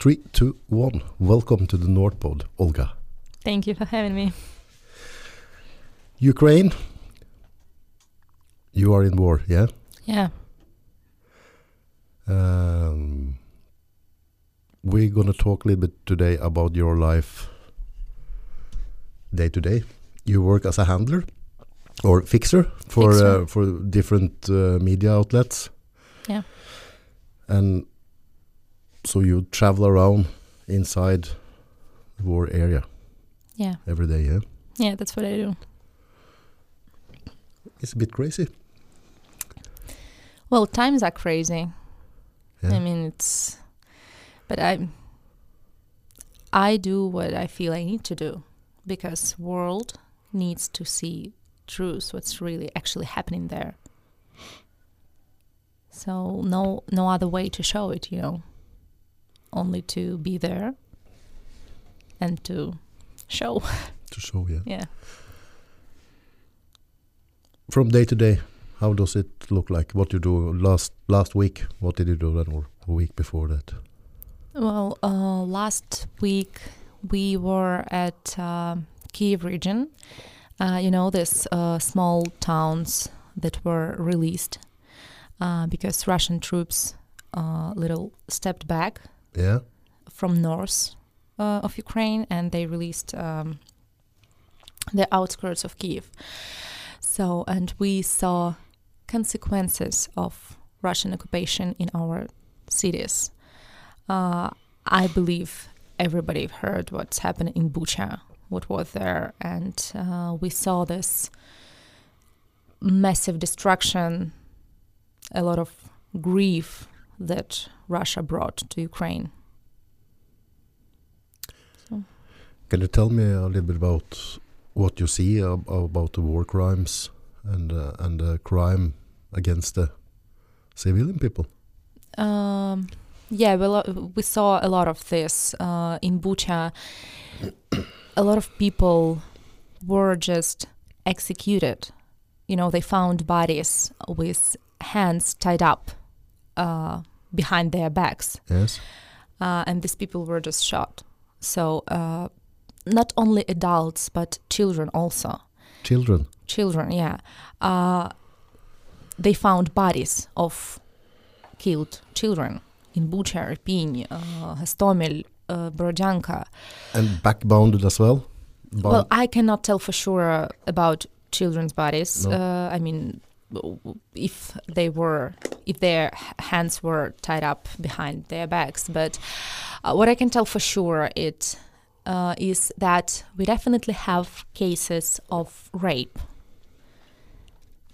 Three, two, one. Welcome to the Nordpod, Olga. Thank you for having me. Ukraine. You are in war, yeah? Yeah. Um, we're going to talk a little bit today about your life day to day. You work as a handler or fixer for Fixer. Uh, for different uh, media outlets. Yeah. And so you travel around inside the war area Yeah. every day, yeah? Yeah, that's what I do. It's a bit crazy. Well, times are crazy. Yeah. I mean, it's but I I do what I feel I need to do because world needs to see truth what's really actually happening there. So no no other way to show it, you know. Only to be there and to show. to show, yeah. yeah. From day to day, how does it look like? What you do last last week? What did you do then, or a week before that? Well, uh, last week we were at uh, Kiev region. Uh, you know, these uh, small towns that were released uh, because Russian troops uh, little stepped back Yeah, from north uh, of Ukraine and they released um, the outskirts of Kiev. So, and we saw consequences of Russian occupation in our cities. Uh, I believe everybody heard what's happening in Bucha, what was there, and uh, we saw this massive destruction, a lot of grief that Russia brought to Ukraine. can you tell me a little bit about what you see ab- about the war crimes and uh, and the crime against the civilian people? Um, yeah, we, we saw a lot of this uh, in Bucha. a lot of people were just executed. You know, they found bodies with hands tied up uh, behind their backs, Yes. uh, and these people were just shot. So, uh, not only adults, but children also. Children. Children, yeah. Uh, they found bodies of killed children in Bucha, Irpin, uh, Hostomel, uh. And backbounded as well. Bound- Well, I cannot tell for sure about children's bodies. No. Uh, I mean, if they were, if their hands were tied up behind their backs. But uh, what I can tell for sure it uh, is that we definitely have cases of rape.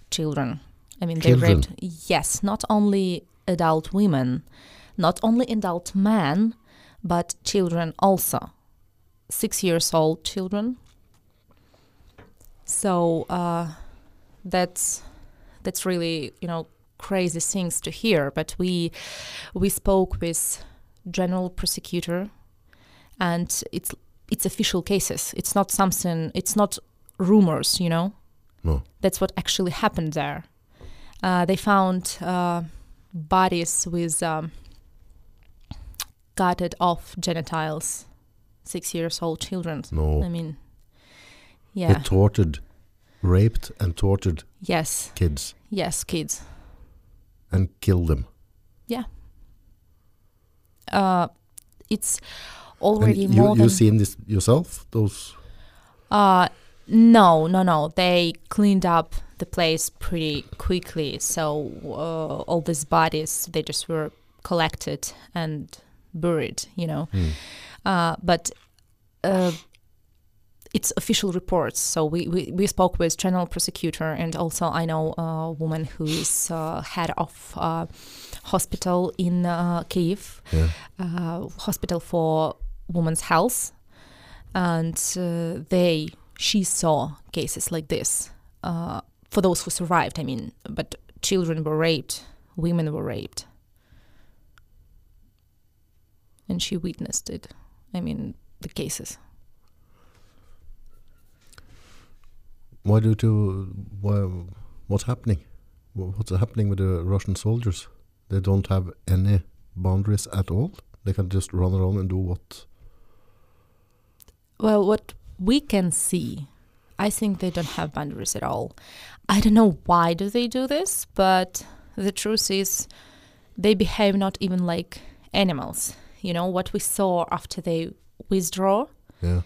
Children. I mean, they raped. Yes, not only adult women, not only adult men, but children also six years old children. So uh, that's that's really you know crazy things to hear. But we we spoke with general prosecutor, and it's it's official cases. It's not something. It's not rumors. You know. no. That's what actually happened there. Uh, they found uh, bodies with um, gutted off genitals, six years old children. No. I mean, They yeah, tortured, raped and tortured yes, kids yes, kids. and kill them. Yeah. Uh, it's already you more you than. seen this yourself? Those Uh, no, no, no. They cleaned up the place pretty quickly. So uh, all these bodies, they just were collected and buried, you know. Hmm. Uh, but uh, it's official reports. So we, we, we spoke with general prosecutor, and also I know a woman who is uh, head of uh, hospital in uh, Kiev, yeah. uh, hospital for women's health, and uh, they she saw cases like this uh, for those who survived. I mean, but children were raped, women were raped, and she witnessed it. I mean, the cases. Why do you? Why? What's happening? What's happening with the Russian soldiers? They don't have any boundaries at all. They can just run around and do what? Well, what we can see, I think they don't have boundaries at all. I don't know why do they do this, but the truth is they behave not even like animals. You know what we saw after they withdraw, Yeah.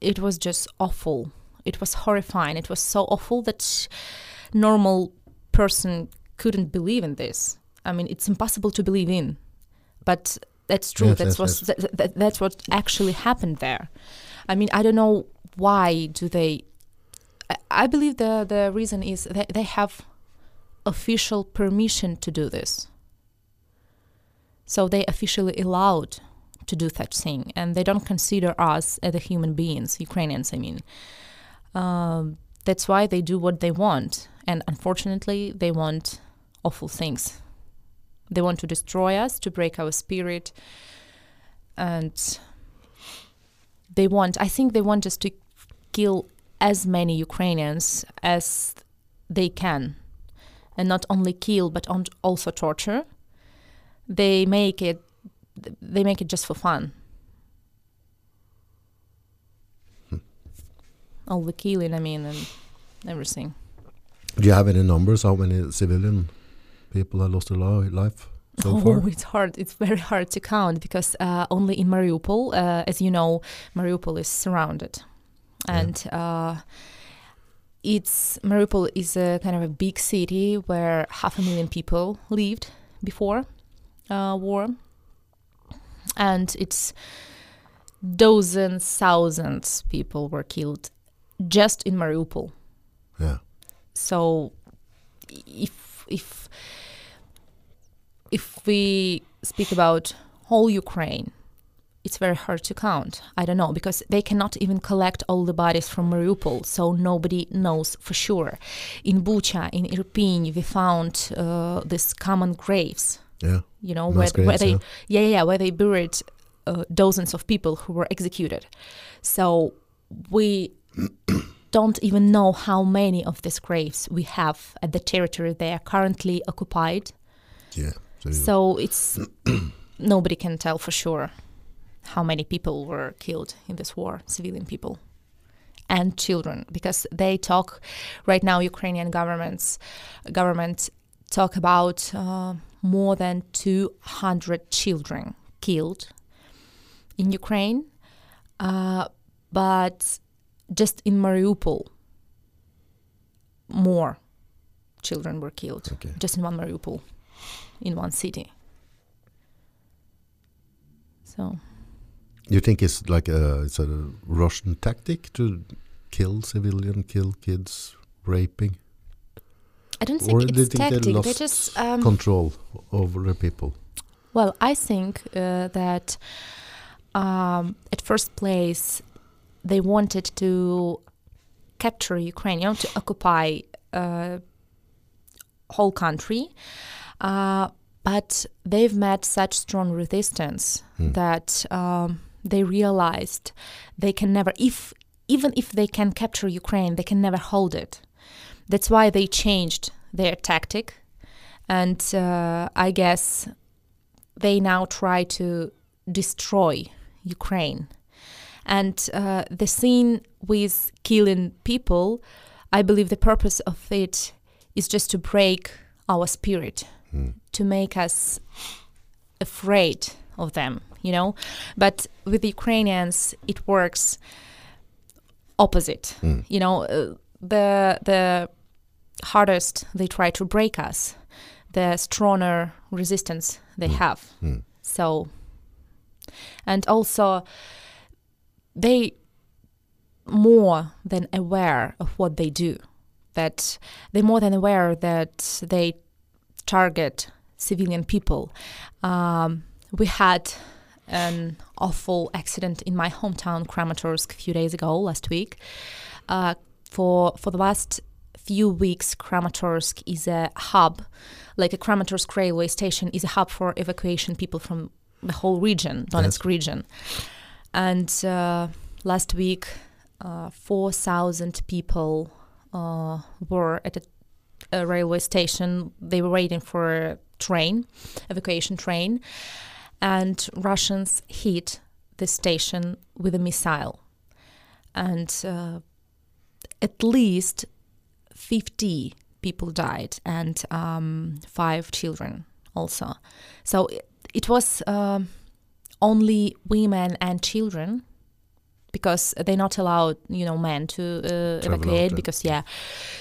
it was just awful. It was horrifying. It was so awful that normal person couldn't believe in this. I mean, it's impossible to believe in, but that's true. Yes, that's yes, what yes. That, that, that's what actually happened there. I mean, I don't know why do they. I, I believe the the reason is that they have official permission to do this. So they officially allowed to do such thing, and they don't consider us as the human beings, Ukrainians. I mean, um, that's why they do what they want, and unfortunately, they want awful things. They want to destroy us, to break our spirit, and they want. I think they want us to kill as many Ukrainians as they can, and not only kill, but also torture. They make it. They make it just for fun. All the killing, I mean, and everything. Do you have any numbers? How many civilian people have lost their life so oh, far? it's hard. It's very hard to count because uh, only in Mariupol, uh, as you know, Mariupol is surrounded, Yeah. and uh, it's Mariupol is a kind of a big city where half a million people lived before uh, war, and it's dozens, thousands people were killed just in Mariupol. Yeah. So if if if we speak about whole Ukraine, it's very hard to count. I don't know because they cannot even collect all the bodies from Mariupol, so nobody knows for sure. In Bucha, in Irpin, we found uh, these common graves. Yeah. You know Mass where, where they yeah. yeah yeah, yeah where they buried uh, dozens of people who were executed. So we don't even know how many of these graves we have at the territory they are currently occupied. Yeah. So, So it's nobody can tell for sure how many people were killed in this war, civilian people and children, because they talk right now. Ukrainian governments government talk about uh, more than 200 children killed in Ukraine, uh, but just in Mariupol, more children were killed Okay. just in one Mariupol, in one city. So you think it's like a it's a Russian tactic to kill civilian, kill kids, raping, I don't or think do you it's think tactic. they They just um, control over the people? Well, I think uh, that um, at first place they wanted to capture Ukraine, you know, to occupy uh, whole country, uh, but they've met such strong resistance Hmm. that um, they realized they can never, if even if they can capture Ukraine, they can never hold it. That's why they changed their tactic, and uh, I guess they now try to destroy Ukraine. And uh, the scene with killing people, I believe the purpose of it is just to break our spirit, Hmm. to make us afraid of them, you know. But with the Ukrainians, it works opposite. Hmm. You know, uh, the the hardest they try to break us, the stronger resistance they Hmm. have. Hmm. So, and also, they more than aware of what they do. That they're more than aware that they target civilian people. Um, we had an awful accident in my hometown, Kramatorsk, a few days ago, last week. Uh, for for the last few weeks, Kramatorsk is a hub, like a Kramatorsk railway station is a hub for evacuation people from the whole region, Donetsk region. And uh, last week, uh, 4,000 people uh, were at a, a railway station. They were waiting for a train, evacuation train. and Russians hit the station with a missile, and uh, at least 50 people died and um, five children also. So it, it was um, only women and children because they're not allowed, you know, men to uh, evacuate out, because yeah.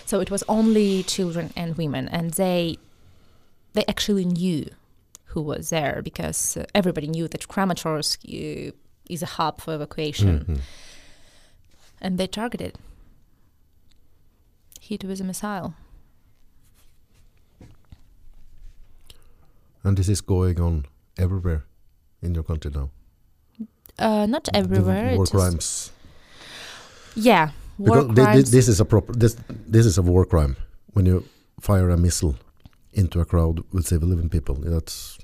So it was only children and women, and they they actually knew who was there because uh, everybody knew that Kramatorsk uh, is a hub for evacuation, Mhm. and they targeted. Hit with a missile. And this is going on everywhere in your country now. Uh, not The everywhere. war crimes. Yeah, war Because crimes. this is a proper this this is a war crime when you fire a missile into a crowd with civilian people. That's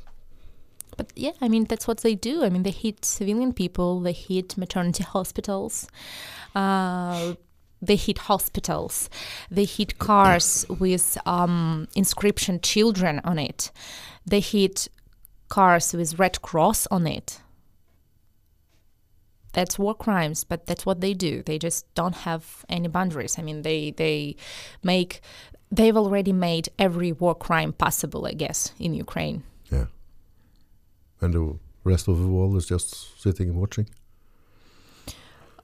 But yeah, I mean that's what they do. I mean they hit civilian people, they hit maternity hospitals, uh, they hit hospitals, they hit cars with um, inscription "children" on it, they hit cars with Red Cross on it. That's war crimes, but that's what they do. They just don't have any boundaries. I mean, they they make they've already made every war crime possible, I guess, in Ukraine. yeah. And the rest of the world is just sitting and watching.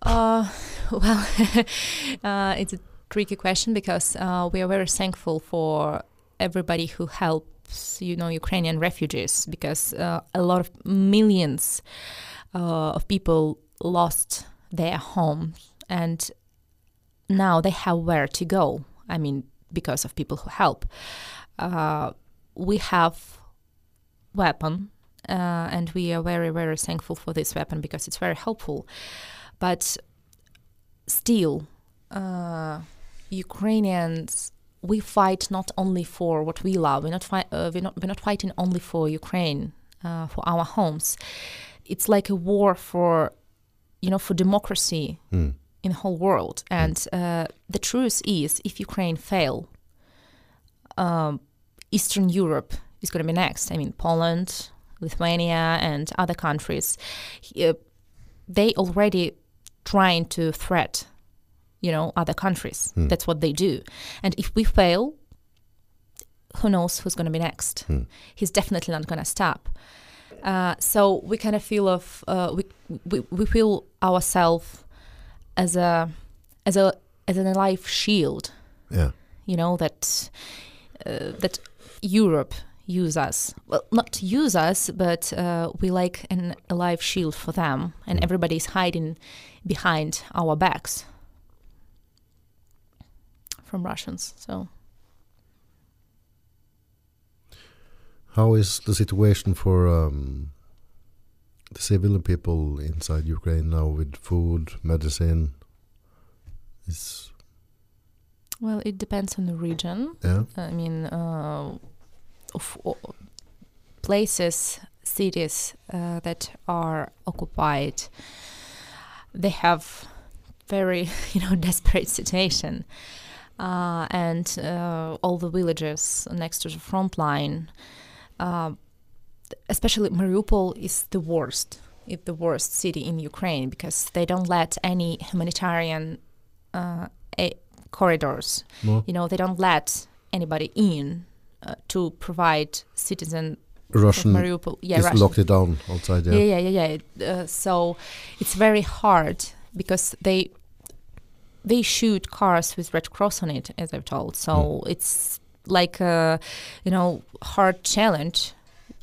Uh, well, uh, it's a tricky question because uh, we are very thankful for everybody who helps, you know, Ukrainian refugees because uh, a lot of millions uh, of people lost their homes and now they have where to go. I mean, because of people who help. Uh, we have weapon uh, and we are very very thankful for this weapon because it's very helpful but still uh, ukrainians we fight not only for what we love we're not, fi- uh, we're not, we're not fighting only for ukraine uh, for our homes. It's like a war for you know for democracy Mm. in the whole world. And uh, the truth is if ukraine fail um, eastern europe is going to be next. I mean poland lithuania and other countries. Uh, they already trying to threat you know other countries Hmm. that's what they do and if we fail who knows who's going to be next Hmm. he's definitely not going to stop uh, so we kind of feel of uh, we, we we feel ourselves as a as a as an alive shield Yeah. you know that uh, that Europe use us well not use us but uh, we like an alive shield for them and Mm. everybody's hiding behind our backs from Russians so How is the situation for um, the civilian people inside Ukraine now with food, medicine? Is well it depends on the region yeah. I mean, uh, of places, cities uh, that are occupied, they have very, you know, desperate situation, uh, and uh, all the villages next to the front line, uh, especially Mariupol, is the worst. It's the worst city in Ukraine because they don't let any humanitarian uh, a- corridors No. you know they don't let anybody in uh, to provide citizen Russian Mariupol. Yeah, is Russian. locked it down outside. Yeah. Yeah, yeah, yeah, yeah. Uh, so it's very hard because they they shoot cars with Red Cross on it, as I've told. So it's like a you know hard challenge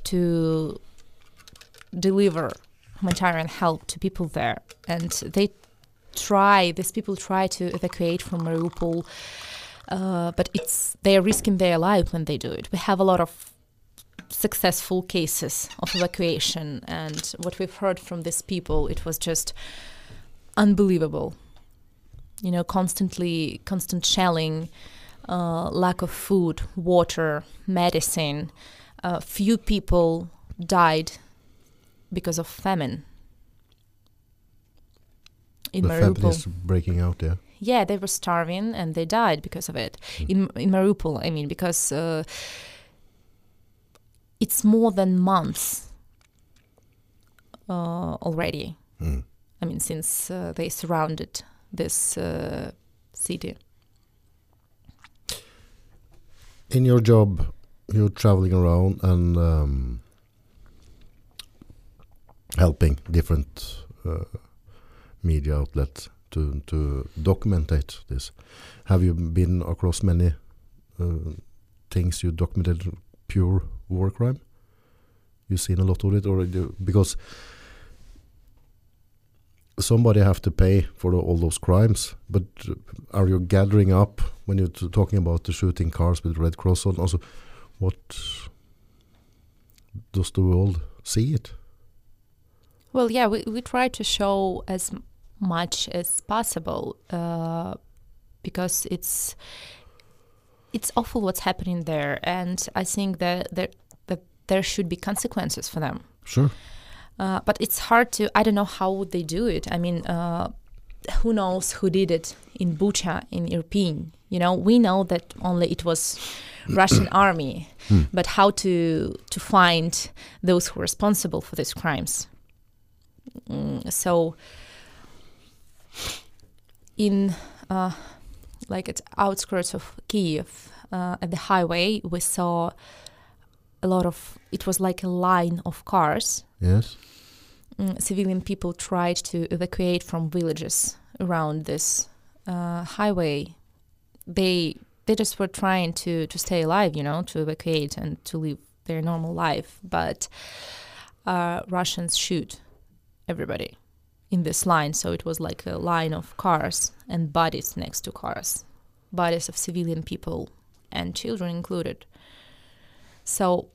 to deliver humanitarian help to people there, and they try. These people try to evacuate from Mariupol. Uh, but it's they are risking their life when they do it. We have a lot of successful cases of evacuation and what we've heard from these people it was just unbelievable you know constantly constant shelling uh, lack of food water medicine uh, few people died because of famine in the Mariupol is breaking out there. yeah, they were starving and they died because of it. In in Mariupol, I mean, because uh, it's more than months uh, already. Mm. I mean, since uh, they surrounded this uh, city. In your job, you're traveling around and um, helping different uh, media outlets to to documentate this. Have you been across many uh, things you documented pure war crime? You seen a lot of it, or because somebody have to pay for the, all those crimes. But are you gathering up when you're t- talking about the shooting cars with Red Cross on? Also, what does the world see it? Well, yeah, we, we try to show as much as possible uh, because it's it's awful what's happening there, and I think that there that there should be consequences for them. Sure. Uh, but it's hard to. I don't know how would they do it. I mean, uh, who knows who did it in Bucha, in Irpin? You know, we know that only it was Russian army, Hmm. but how to to find those who are responsible for these crimes? Mm, so, in uh, like at outskirts of Kiev, uh, at the highway, we saw a lot of. It was like a line of cars Yes. mm, civilian people tried to evacuate from villages around this uh, highway. They they just were trying to to stay alive, you know, to evacuate and to live their normal life. But uh, Russians shoot everybody in this line, so it was like a line of cars and bodies next to cars, bodies of civilian people and children included. So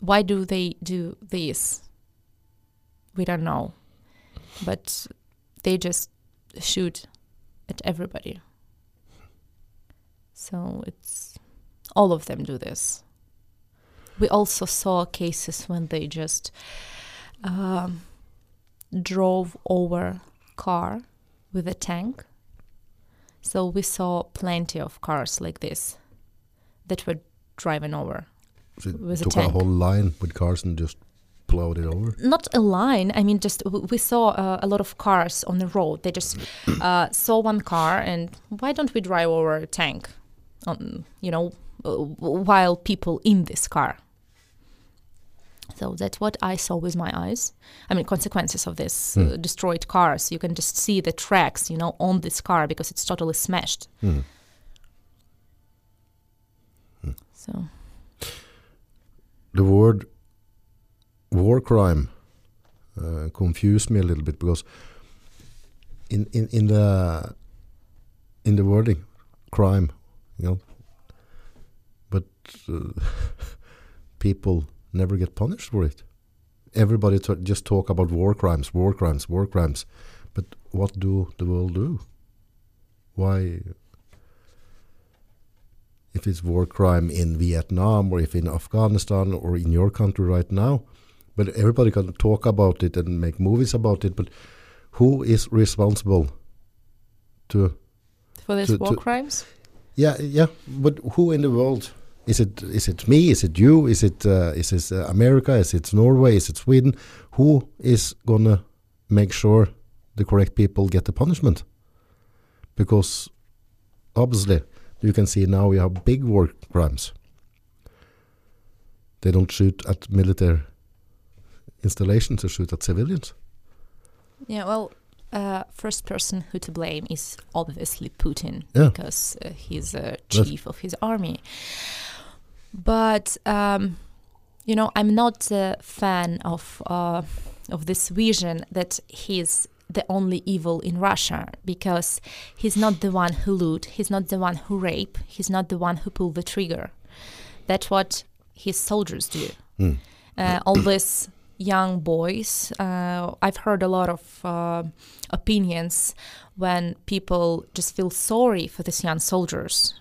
why do they do this? we don't know. But they just shoot at everybody. So it's all of them do this. We also saw cases when they just um, drove over car with a tank. So we saw plenty of cars like this that were driving over So it a took a tank. whole line with cars and just plowed it over. not a line. I mean, just w- we saw uh, a lot of cars on the road. They just uh, saw one car, and why don't we drive over a tank? On you know, uh, while people in this car. So that's what I saw with my eyes. I mean, consequences of this uh, Hmm. destroyed cars. You can just see the tracks, you know, on this car because it's totally smashed. Mm. So The word war crime uh, confused me a little bit because in, in, in the in the wording crime, you know, but uh, people never get punished for it. Everybody just talk about war crimes, war crimes, war crimes, but what do the world do? Why? If it's war crime in Vietnam or if in Afghanistan or in your country right now, but everybody can talk about it and make movies about it. But who is responsible to for these war to- crimes, yeah, yeah. But who in the world is it? Is it me? Is it you? Is it? Uh, is it uh, America? Is it Norway? Is it Sweden? Who is gonna make sure the correct people get the punishment? Because obviously, you can see now we have big war crimes. They don't shoot at military installations; they shoot at civilians. Yeah, well, uh, first person who to blame is obviously Putin Yeah. because uh, he's a chief of his army. But um, you know, I'm not a fan of uh, of this vision that he's the only evil in Russia because he's not the one who loot, he's not the one who rape, he's not the one who pull the trigger. That's what his soldiers do Mm. uh, all these young boys. Uh, I've heard a lot of uh, opinions when people just feel sorry for these young soldiers.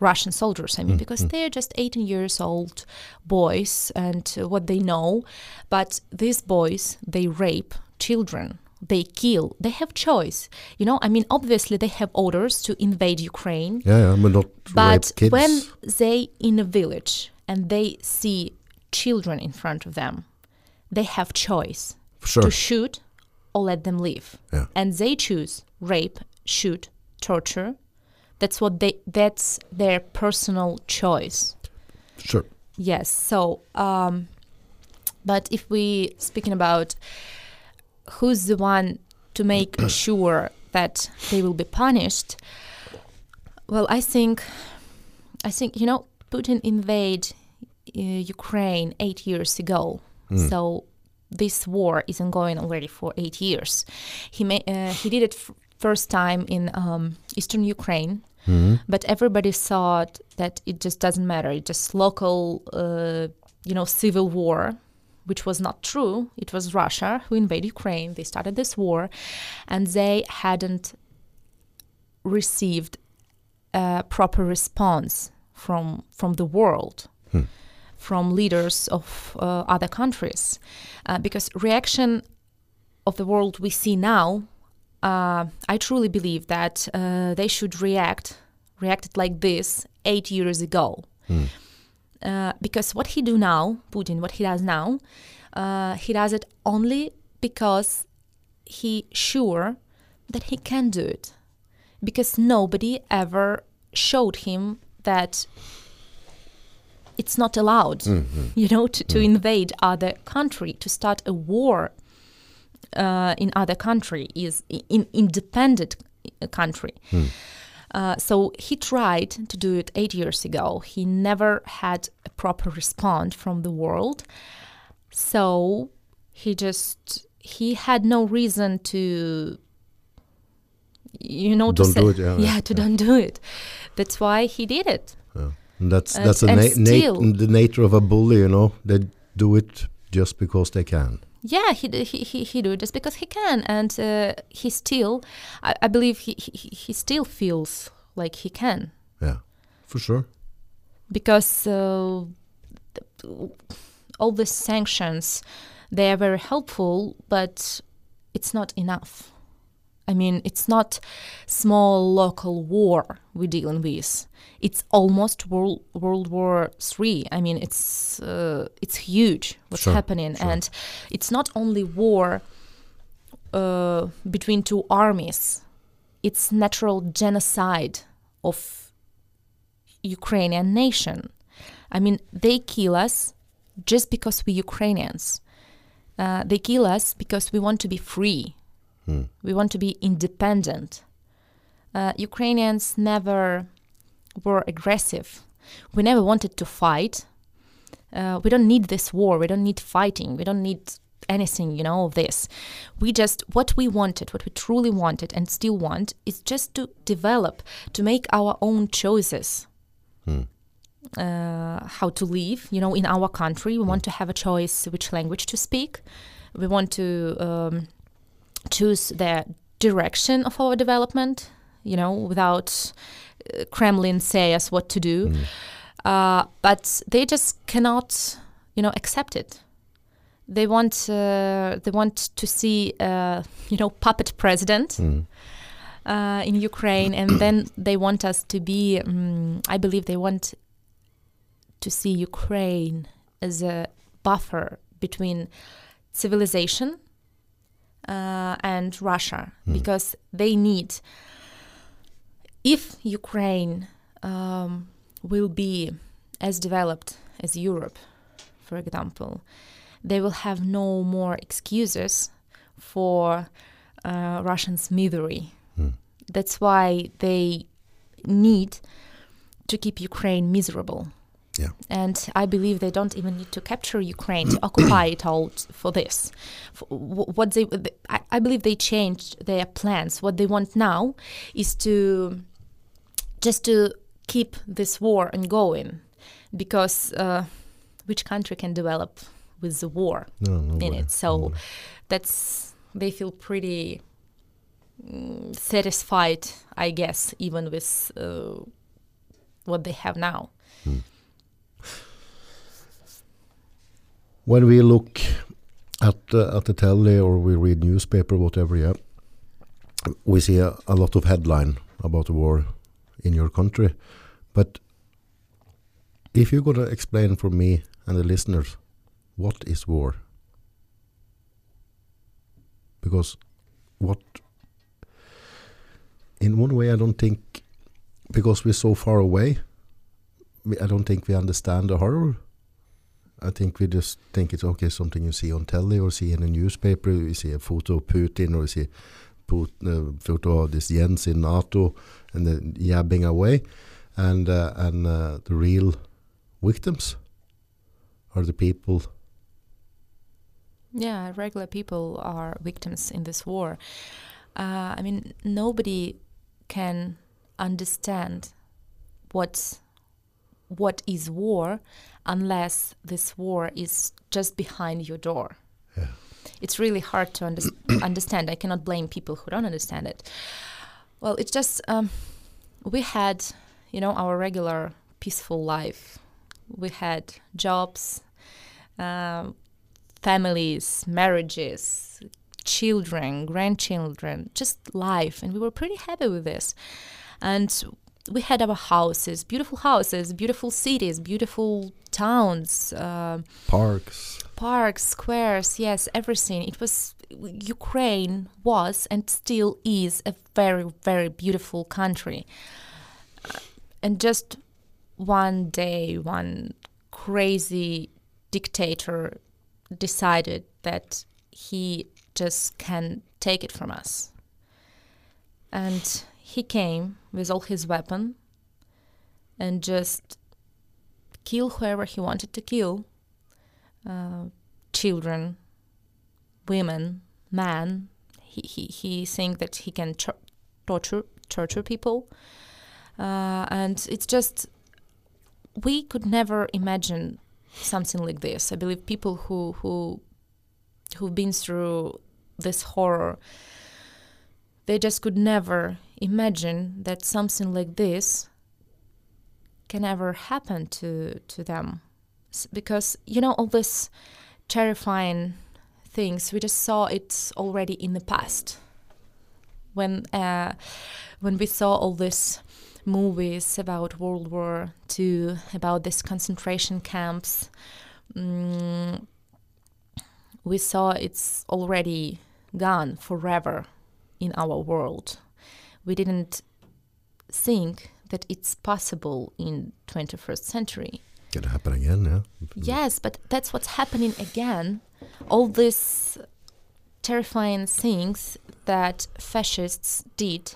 Russian soldiers, I mean, Mm, because mm. they're just 18 years old boys and uh, what they know. But these boys, they rape children, they kill, they have choice. You know, I mean, obviously they have orders to invade Ukraine. Yeah, yeah but not But rape kids. when they in a village and they see children in front of them, they have choice. Sure. to shoot or let them live. Yeah. And they choose rape, shoot, torture. That's what they that's their personal choice. Sure. Yes. So, um, but if we speaking about who's the one to make sure that they will be punished, well, I think, I think you know, Putin invade uh, Ukraine eight years ago. So this war isn't ongoing already for eight years. He ma- uh, he did it f- first time in um, eastern Ukraine, but everybody thought that it just doesn't matter. It's just local, uh, you know, civil war, which was not true. It was Russia who invaded Ukraine. They started this war, and they hadn't received a proper response from from the world from leaders of uh, other countries uh, because reaction of the world we see now uh, i truly believe that uh, they should react reacted like this eight years ago uh, because what he do now putin what he does now uh, he does it only because he sure that he can do it. Because nobody ever showed him that it's not allowed, you know, to, to invade other country, to start a war uh, in other country is in independent uh, country. Uh, so he tried to do it eight years ago. He never had a proper response from the world. So he just he had no reason to you know to Don't say do it, yeah, yeah, to don't do it. That's why he did it. And that's And- that's a and na- na- still- the nature of a bully, you know. They do it just because they can. Yeah, he he he, he do it just because he can, and uh, he still, I, I believe he, he he still feels like he can Yeah, for sure. because uh, all the sanctions they are very helpful, but it's not enough. I mean, it's not small local war we're dealing with. It's almost world World War Three. I mean, it's uh, it's huge what's Sure, happening, sure. and it's not only war uh, between two armies. It's natural genocide of Ukrainian nation. I mean, they kill us just because we're Ukrainians. Uh, they kill us because we want to be free. We want to be independent. Uh, Ukrainians never were aggressive. We never wanted to fight. Uh, we don't need this war. We don't need fighting. We don't need anything, you know, of this. We just, what we wanted, what we truly wanted and still want, is just to develop, to make our own choices uh, how to live, you know, in our country. We want to have a choice which language to speak. We want to um, choose the direction of our development, you know, without uh, Kremlin say us what to do. Uh, but they just cannot, you know, accept it. They want, uh, they want to see, uh, you know, puppet president uh, in Ukraine, and then they want us to be. Um, I believe they want to see Ukraine as a buffer between civilization uh, and Russia because they need. If Ukraine um, will be as developed as Europe, for example, they will have no more excuses for uh, Russian smithery. That's why they need to keep Ukraine miserable. Yeah. And I believe they don't even need to capture Ukraine to occupy it all for this. For what they, I, I believe they changed their plans. What they want now is to just to keep this war ongoing, because uh, which country can develop with the war No, no in way. it? So that's they feel pretty mm, satisfied, I guess, even with uh, what they have now. When we look at uh, at the telly or we read newspaper, whatever, yeah, we see a, a lot of headline about the war in your country. But if you're gonna explain for me and the listeners, what is war? because what in one way I don't think because we're so far away we, I don't think we understand the horror I think we just think it's okay something you see on telly or see in a newspaper. You see a photo of Putin or you see put, uh, photo of this Jens in NATO and then yabbing away. And uh, and uh, the real victims are the people. Yeah, regular people are victims in this war. Uh, I mean, nobody can understand what what is war unless this war is just behind your door. Yeah. It's really hard to under- understand. I cannot blame people who don't understand it. Well, it's just um, we had, you know, our regular peaceful life. We had jobs, um, families, marriages, children, grandchildren, just life. And we were pretty happy with this. And we had our houses, beautiful houses, beautiful cities, beautiful towns, uh, parks parks, squares, yes, everything. It was Ukraine was and still is a very, very beautiful country. Uh, and just one day, one crazy dictator decided that he just can take it from us. And he came with all his weapon and just kill whoever he wanted to kill. Uh, children, women, men. He he he think that he can tor- torture torture people, uh, and it's just we could never imagine something like this. I believe people who who who've been through this horror, they just could never imagine that something like this can ever happen to to them, because you know all these terrifying things we just saw it already in the past when uh, when we saw all these movies about World War II, about these concentration camps, mm, we saw it's already gone forever in our world. We didn't think that it's possible in 21st century. can happen again yeah Yes, but that's what's happening again. All these terrifying things that fascists did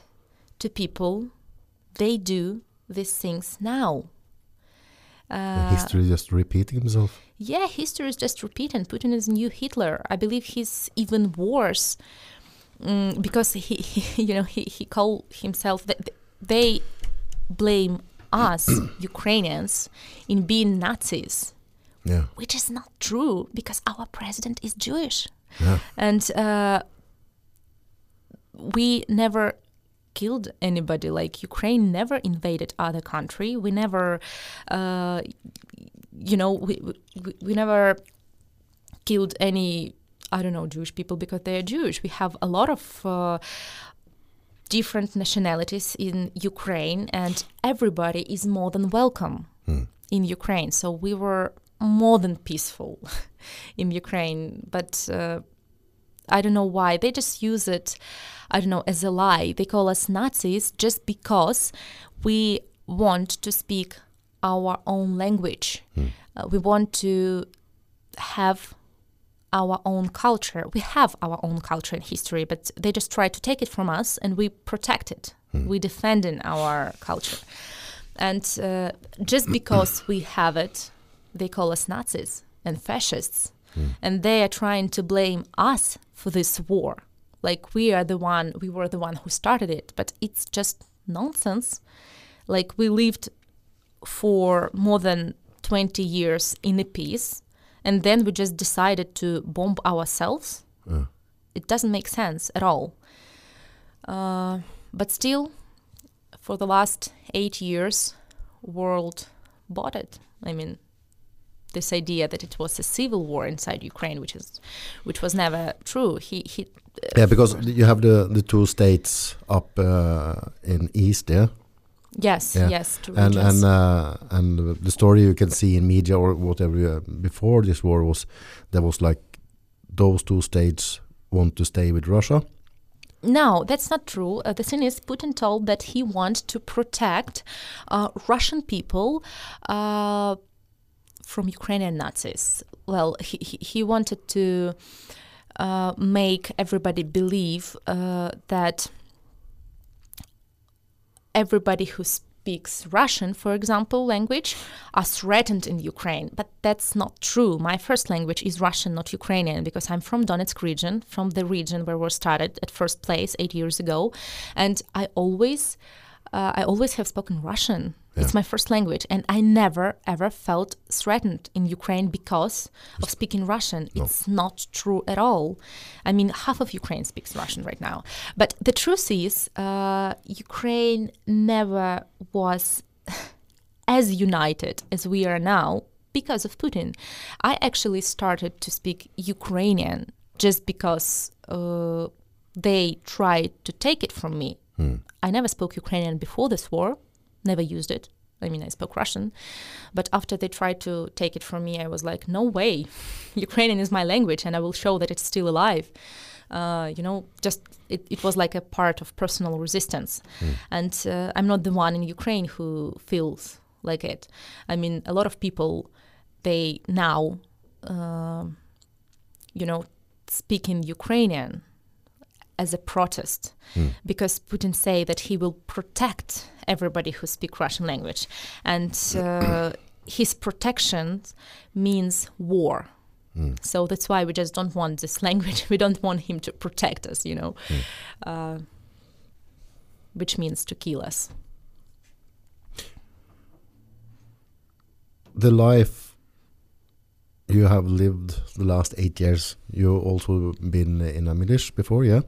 to people, they do these things now. Uh, history just repeating himself yeah, history is just repeating. Putin is new Hitler. I believe he's even worse mm, because he, he, you know, he, he called himself. That they blame us Ukrainians in being Nazis yeah which is not true because our president is Jewish. yeah And uh, we never killed anybody. Like Ukraine never invaded other country. We never, uh, you know, we, we we never killed any. I don't know Jewish people because they are Jewish. We have a lot of uh, different nationalities in Ukraine, and everybody is more than welcome Hmm. in Ukraine. So we were more than peaceful in Ukraine, but uh, I don't know why they just use it. I don't know as a lie. They call us Nazis just because we want to speak our own language. Uh, we want to have our own culture. We have our own culture and history, but they just try to take it from us and we protect it. We defend in our culture. And uh, just because we have it, they call us Nazis and fascists. And they are trying to blame us for this war. Like we are the one, we were the one who started it, but it's just nonsense. Like we lived for more than 20 years in a peace, and then we just decided to bomb ourselves. Yeah. It doesn't make sense at all. Uh, but still, for the last eight years, world bought it. I mean, this idea that it was a civil war inside Ukraine, which is, which was never true. He he. yeah because you have the the two states up uh, in east there Yes, Yeah. yes, and and uh, and the story you can see in media or whatever uh, before this war was there was like those two states want to stay with Russia. No, that's not true. Uh, the thing is, Putin told that he wants to protect uh, Russian people uh, from Ukrainian Nazis. Well, he, he, he wanted to uh, make everybody believe uh, that everybody who speaks Russian, for example, language, are threatened in Ukraine. But that's not true. My first language is Russian, not Ukrainian, because I'm from Donetsk region, from the region where we started at first place eight years ago, and I always, uh, I always have spoken Russian. It's my first language, and I never ever felt threatened in Ukraine because of speaking Russian. No. It's not true at all. I mean, half of Ukraine speaks Russian right now. But the truth is, uh, Ukraine never was as united as we are now because of Putin. I actually started to speak Ukrainian just because uh, they tried to take it from me. I never spoke Ukrainian before this war, never used it. I mean, I spoke Russian, but after they tried to take it from me, I was like, no way. Ukrainian is my language, and I will show that it's still alive. Uh, you know, just it, it was like a part of personal resistance. And uh, I'm not the one in Ukraine who feels like it. I mean, a lot of people, they now, um you know, speak in Ukrainian as a protest because Putin say that he will protect everybody who speak Russian language, and uh, his protection means war. So that's why we just don't want this language. We don't want him to protect us, you know, uh, which means to kill us. The life you have lived the last eight years, you also been in a militia before, yeah?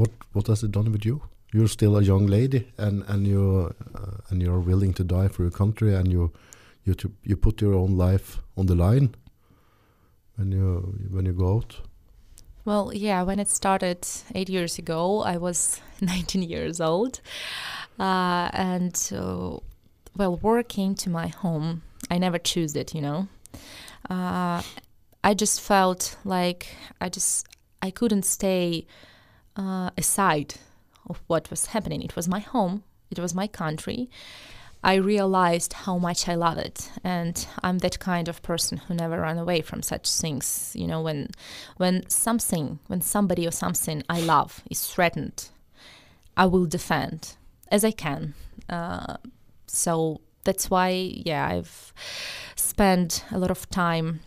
What what has it done with you? You're still a young lady, and and you uh, and you're willing to die for your country, and you you you put your own life on the line when you when you go out. Well, yeah, when it started eight years ago, I was 19 years old. Uh, and, uh, well, war came to my home. I never chose it, you know. Uh, I just felt like I just, I couldn't stay uh, aside of what was happening. It was my home, it was my country. I realized how much I love it, and I'm that kind of person who never run away from such things. You know, when when something, when somebody or something I love is threatened, I will defend as I can. Uh, so that's why, yeah, I've spent a lot of time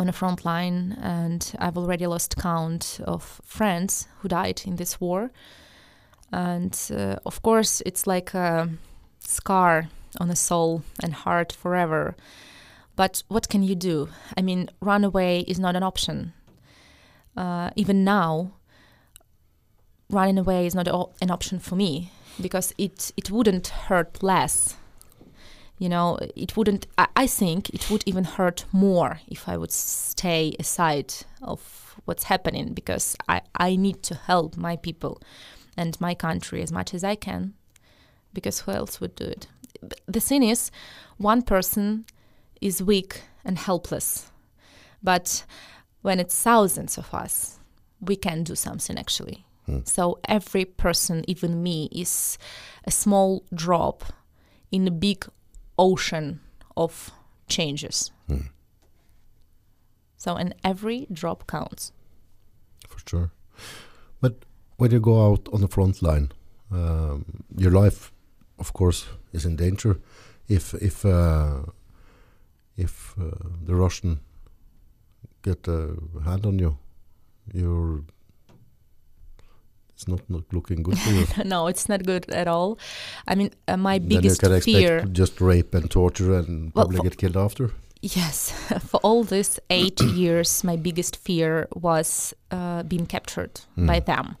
on the front line, and I've already lost count of friends who died in this war. And uh, of course, it's like a scar on the soul and heart forever. But what can you do? I mean, run away is not an option. Uh, even now, running away is not an option for me because it, it wouldn't hurt less. You know, it wouldn't, I, I think it would even hurt more if I would stay aside of what's happening because I, I need to help my people and my country as much as I can because who else would do it? The thing is, one person is weak and helpless, but when it's thousands of us, we can do something actually. Hmm. So every person, even me, is a small drop in a big ocean of changes. So, and every drop counts. for sure. But when you go out on the front line, um, your life, of course, is in danger. If if uh, if uh, the Russian get a hand on you, you're it's not, not looking good for you. no, it's not good at all. I mean, uh, my then you biggest can expect fear. just rape and torture and Well, probably get killed after. Yes, for all these eight years, my biggest fear was uh, being captured by them.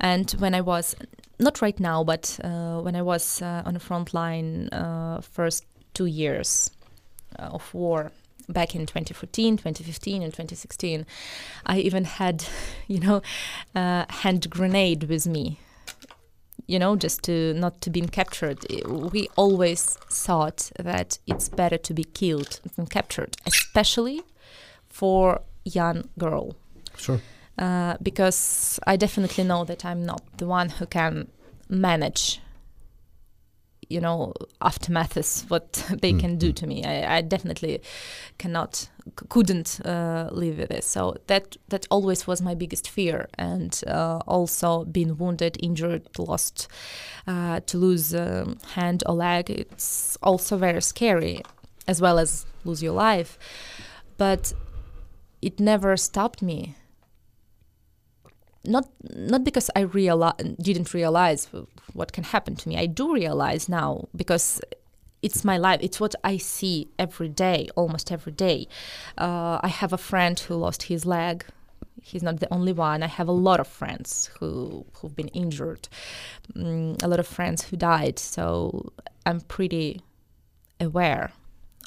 And when I was, not right now, but uh, when I was uh, on the front line, uh, first two years uh, of war, back in 2014, 2015, and 2016, I even had, you know, a hand grenade with me. You know, just to not to being captured. We always thought that it's better to be killed than captured, especially for young girl Sure. uh, because I definitely know that I'm not the one who can manage, you know, aftermath is what they Mm, can do mm. to me. I, I definitely cannot, c- couldn't uh, live with this. So that that always was my biggest fear, and uh, also being wounded, injured, lost, uh, to lose um, hand or leg. It's also very scary, as well as lose your life. But it never stopped me not not because I reali- didn't realize what can happen to me. I do realize now because it's my life. It's what I see every day, almost every day. Uh, I have a friend who lost his leg. He's not the only one. I have a lot of friends who who've been injured. Mm, a lot of friends who died. So I'm pretty aware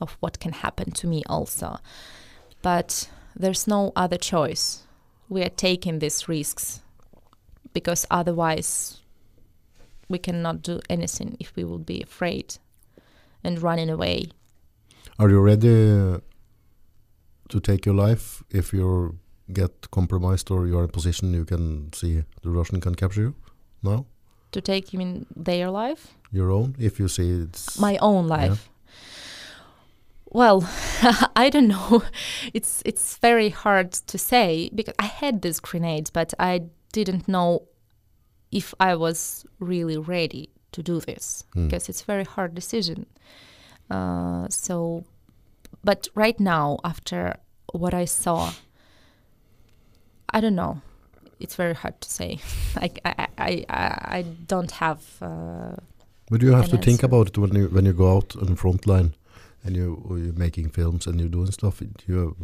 of what can happen to me also. But there's no other choice we are taking these risks because otherwise we cannot do anything if we will be afraid and running away. Are you ready to take your life if you get compromised or you are in a position you can see the Russian can capture you? No, To take, you mean their life? your own. If you see it's My own life. Well, I don't know. It's it's very hard to say because I had these grenades, but I didn't know if I was really ready to do this Hmm. because it's a very hard decision. Uh, so, but right now, after what I saw, I don't know. It's very hard to say. I, I, I, I, I don't have. Uh, But you have to think about it when you when you go out on the front line and you, you're making films and you're doing stuff. You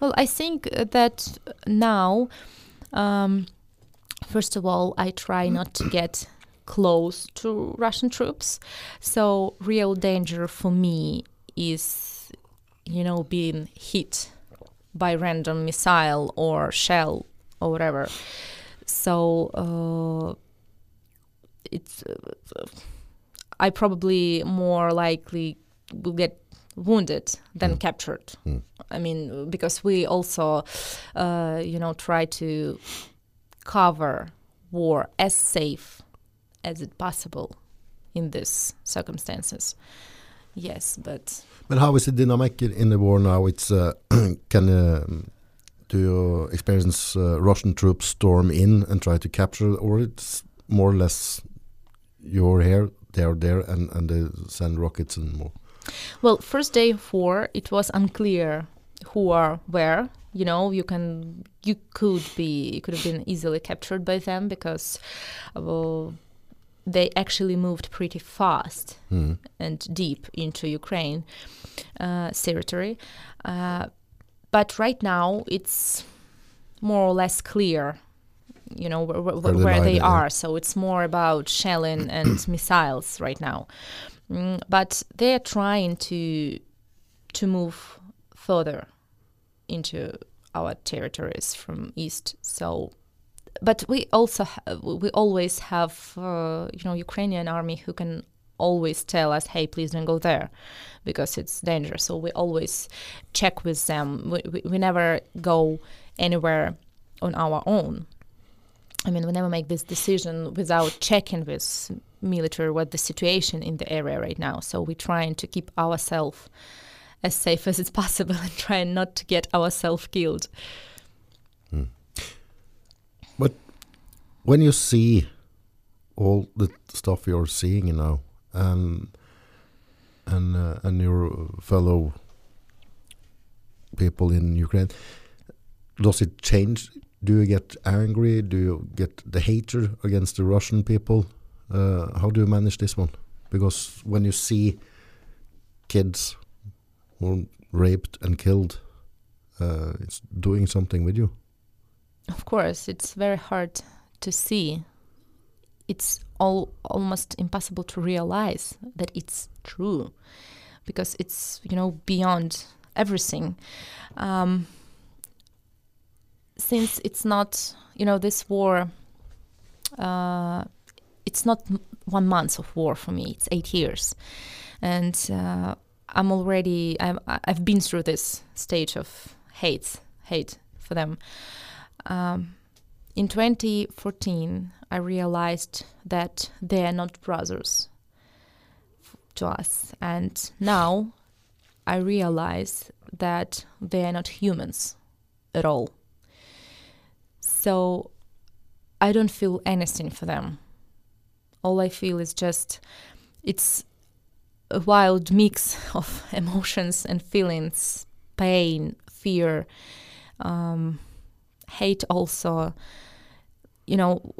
Well, I think that now, um, first of all, I try not to get close to Russian troops. So, real danger for me is, you know, being hit by random missile or shell or whatever. So, uh, it's uh, I probably more likely will get wounded than Mm. captured. Mm. I mean, because we also, uh, you know, try to cover war as safe as it possible in these circumstances. Yes, but But how is the dynamic in in the war now? It's uh, can uh, do you experience uh, Russian troops storm in and try to capture, or it's more or less you're here, they're there, and and they send rockets and more. Well, first day of war, it was unclear who are where. You know, you can you could be you could have been easily captured by them because uh, they actually moved pretty fast Mm. and deep into Ukraine uh, territory. Uh, but right now, it's more or less clear, you know, where, where, Where they yeah. are. So it's more about shelling and missiles right now. Mm, but they are trying to to move further into our territories from east. So but we also we always have uh, you know Ukrainian army who can always tell us hey please don't go there because it's dangerous. So we always check with them. We, we, we never go anywhere on our own. I mean we never make this decision without checking with military what the situation in the area right now so we're trying to keep ourselves as safe as it's possible and trying not to get ourselves killed but When you see all the stuff you're seeing you now, and and uh, and your fellow people in Ukraine, does it change? Do you get angry? Do you get the hatred against the Russian people? Uh, how do you manage this one? Because when you see kids raped and killed, uh, it's doing something with you. Of course, it's very hard to see. It's all almost impossible to realize that it's true because it's you know beyond everything. Um, since it's not you know this war, uh, it's not one month of war for me. It's eight years, and uh, I'm already I- I've been through this stage of hate hate for them. Um, in 2014, I realized that they are not brothers to us, and now I realize that they are not humans at all. So I don't feel anything for them. All I feel is just it's a wild mix of emotions and feelings pain, fear, um, hate, also. You know,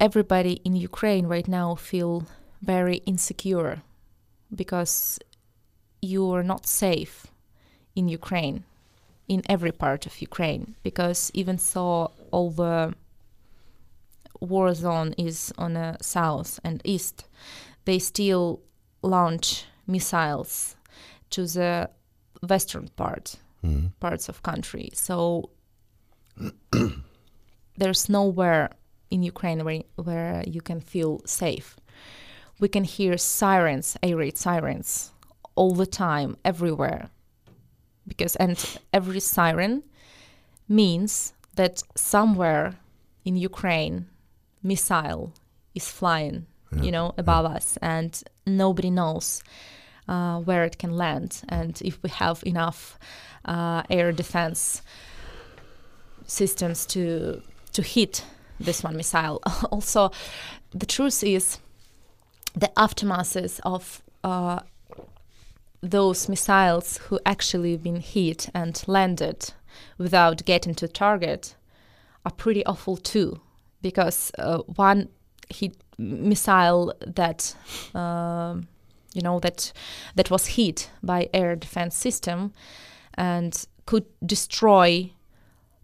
everybody in Ukraine right now feel very insecure because you are not safe in Ukraine, in every part of Ukraine, because even so, all the war zone is on the south and east, they still launch missiles to the western part Mm. parts of country. So there's nowhere in Ukraine where, where you can feel safe. We can hear sirens, air raid sirens, all the time, everywhere. Because and every siren means that somewhere in Ukraine, missile is flying, Yeah, you know, above us, and nobody knows uh, where it can land, and if we have enough uh, air defense systems to to hit this one missile. also, the truth is, the aftermaths of uh, those missiles who actually been hit and landed without getting to target are pretty awful too, because uh, one hit missile that um, you know that that was hit by air defense system and could destroy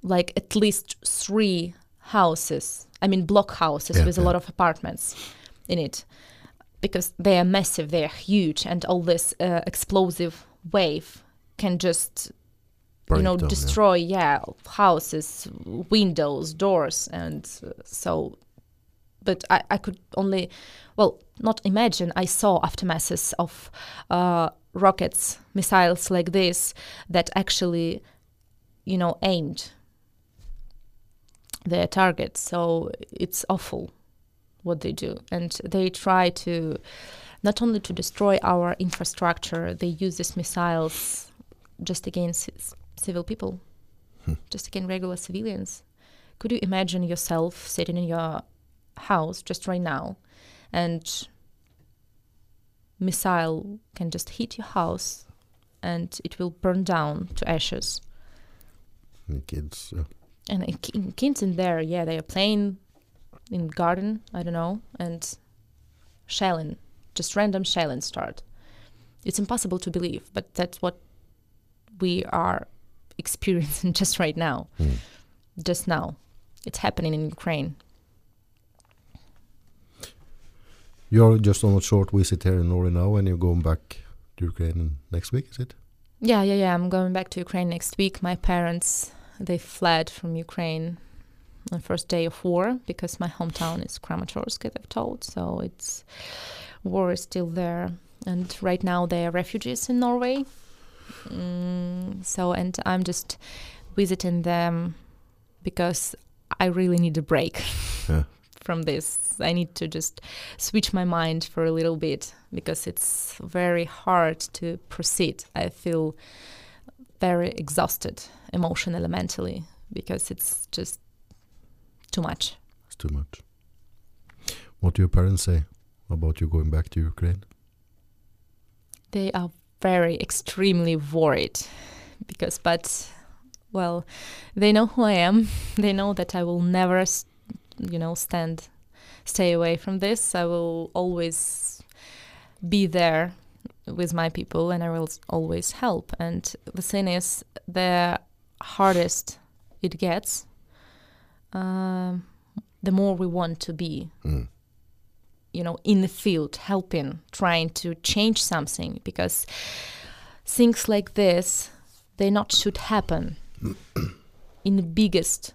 like at least three houses i mean block houses Yeah, with a lot of apartments in it because they are massive they are huge and all this uh, explosive wave can just you know yeah. destroy yeah. houses windows doors and uh, so but I, I could only well not imagine i saw aftermaths of uh, rockets missiles like this that actually you know aimed their targets so it's awful what they do and they try to not only to destroy our infrastructure they use these missiles just against civil people. Just again, regular civilians. Could you imagine yourself sitting in your house just right now and missile can just hit your house and it will burn down to ashes? And kids, yeah. and ki- kids in there yeah they are playing in garden i don't know and shelling just random shelling start. It's impossible to believe but that's what we are experiencing just right now Mm. just now it's happening in ukraine You're just on a short visit here in Norway now, and you're going back to Ukraine next week, is it? Yeah, yeah, yeah. I'm going back to Ukraine next week. My parents they fled from Ukraine on first day of war because my hometown is Kramatorsk, as I've told. So it's war is still there, and right now they are refugees in Norway. Mm, so and I'm just visiting them because I really need a break Yeah. from this. I need to just switch my mind for a little bit because it's very hard to proceed. I feel very exhausted emotionally, mentally, because it's just too much. It's too much. What do your parents say about you going back to Ukraine? They are very extremely worried because, but, well, they know who I am. They know that I will never, you know, stand, stay away from this. I will always be there with my people and I will always help. And the thing is, the hardest it gets, um, the more we want to be Mm. You know in the field helping trying to change something because things like this they not should happen in the biggest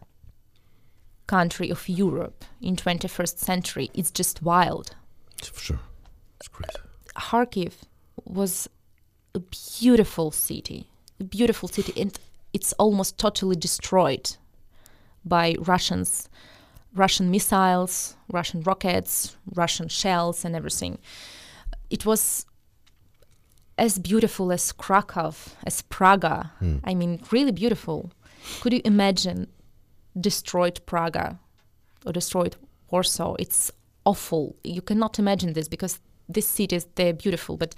country of europe in 21st century it's just wild For sure. It's crazy. kharkiv was a beautiful city a beautiful city and it's almost totally destroyed by Russians, Russian missiles, Russian rockets, Russian shells, and everything. It was as beautiful as Krakow, as Praga. Mm. I mean, really beautiful. Could you imagine destroyed Praga or destroyed Warsaw? It's awful. You cannot imagine this because these cities they're beautiful, but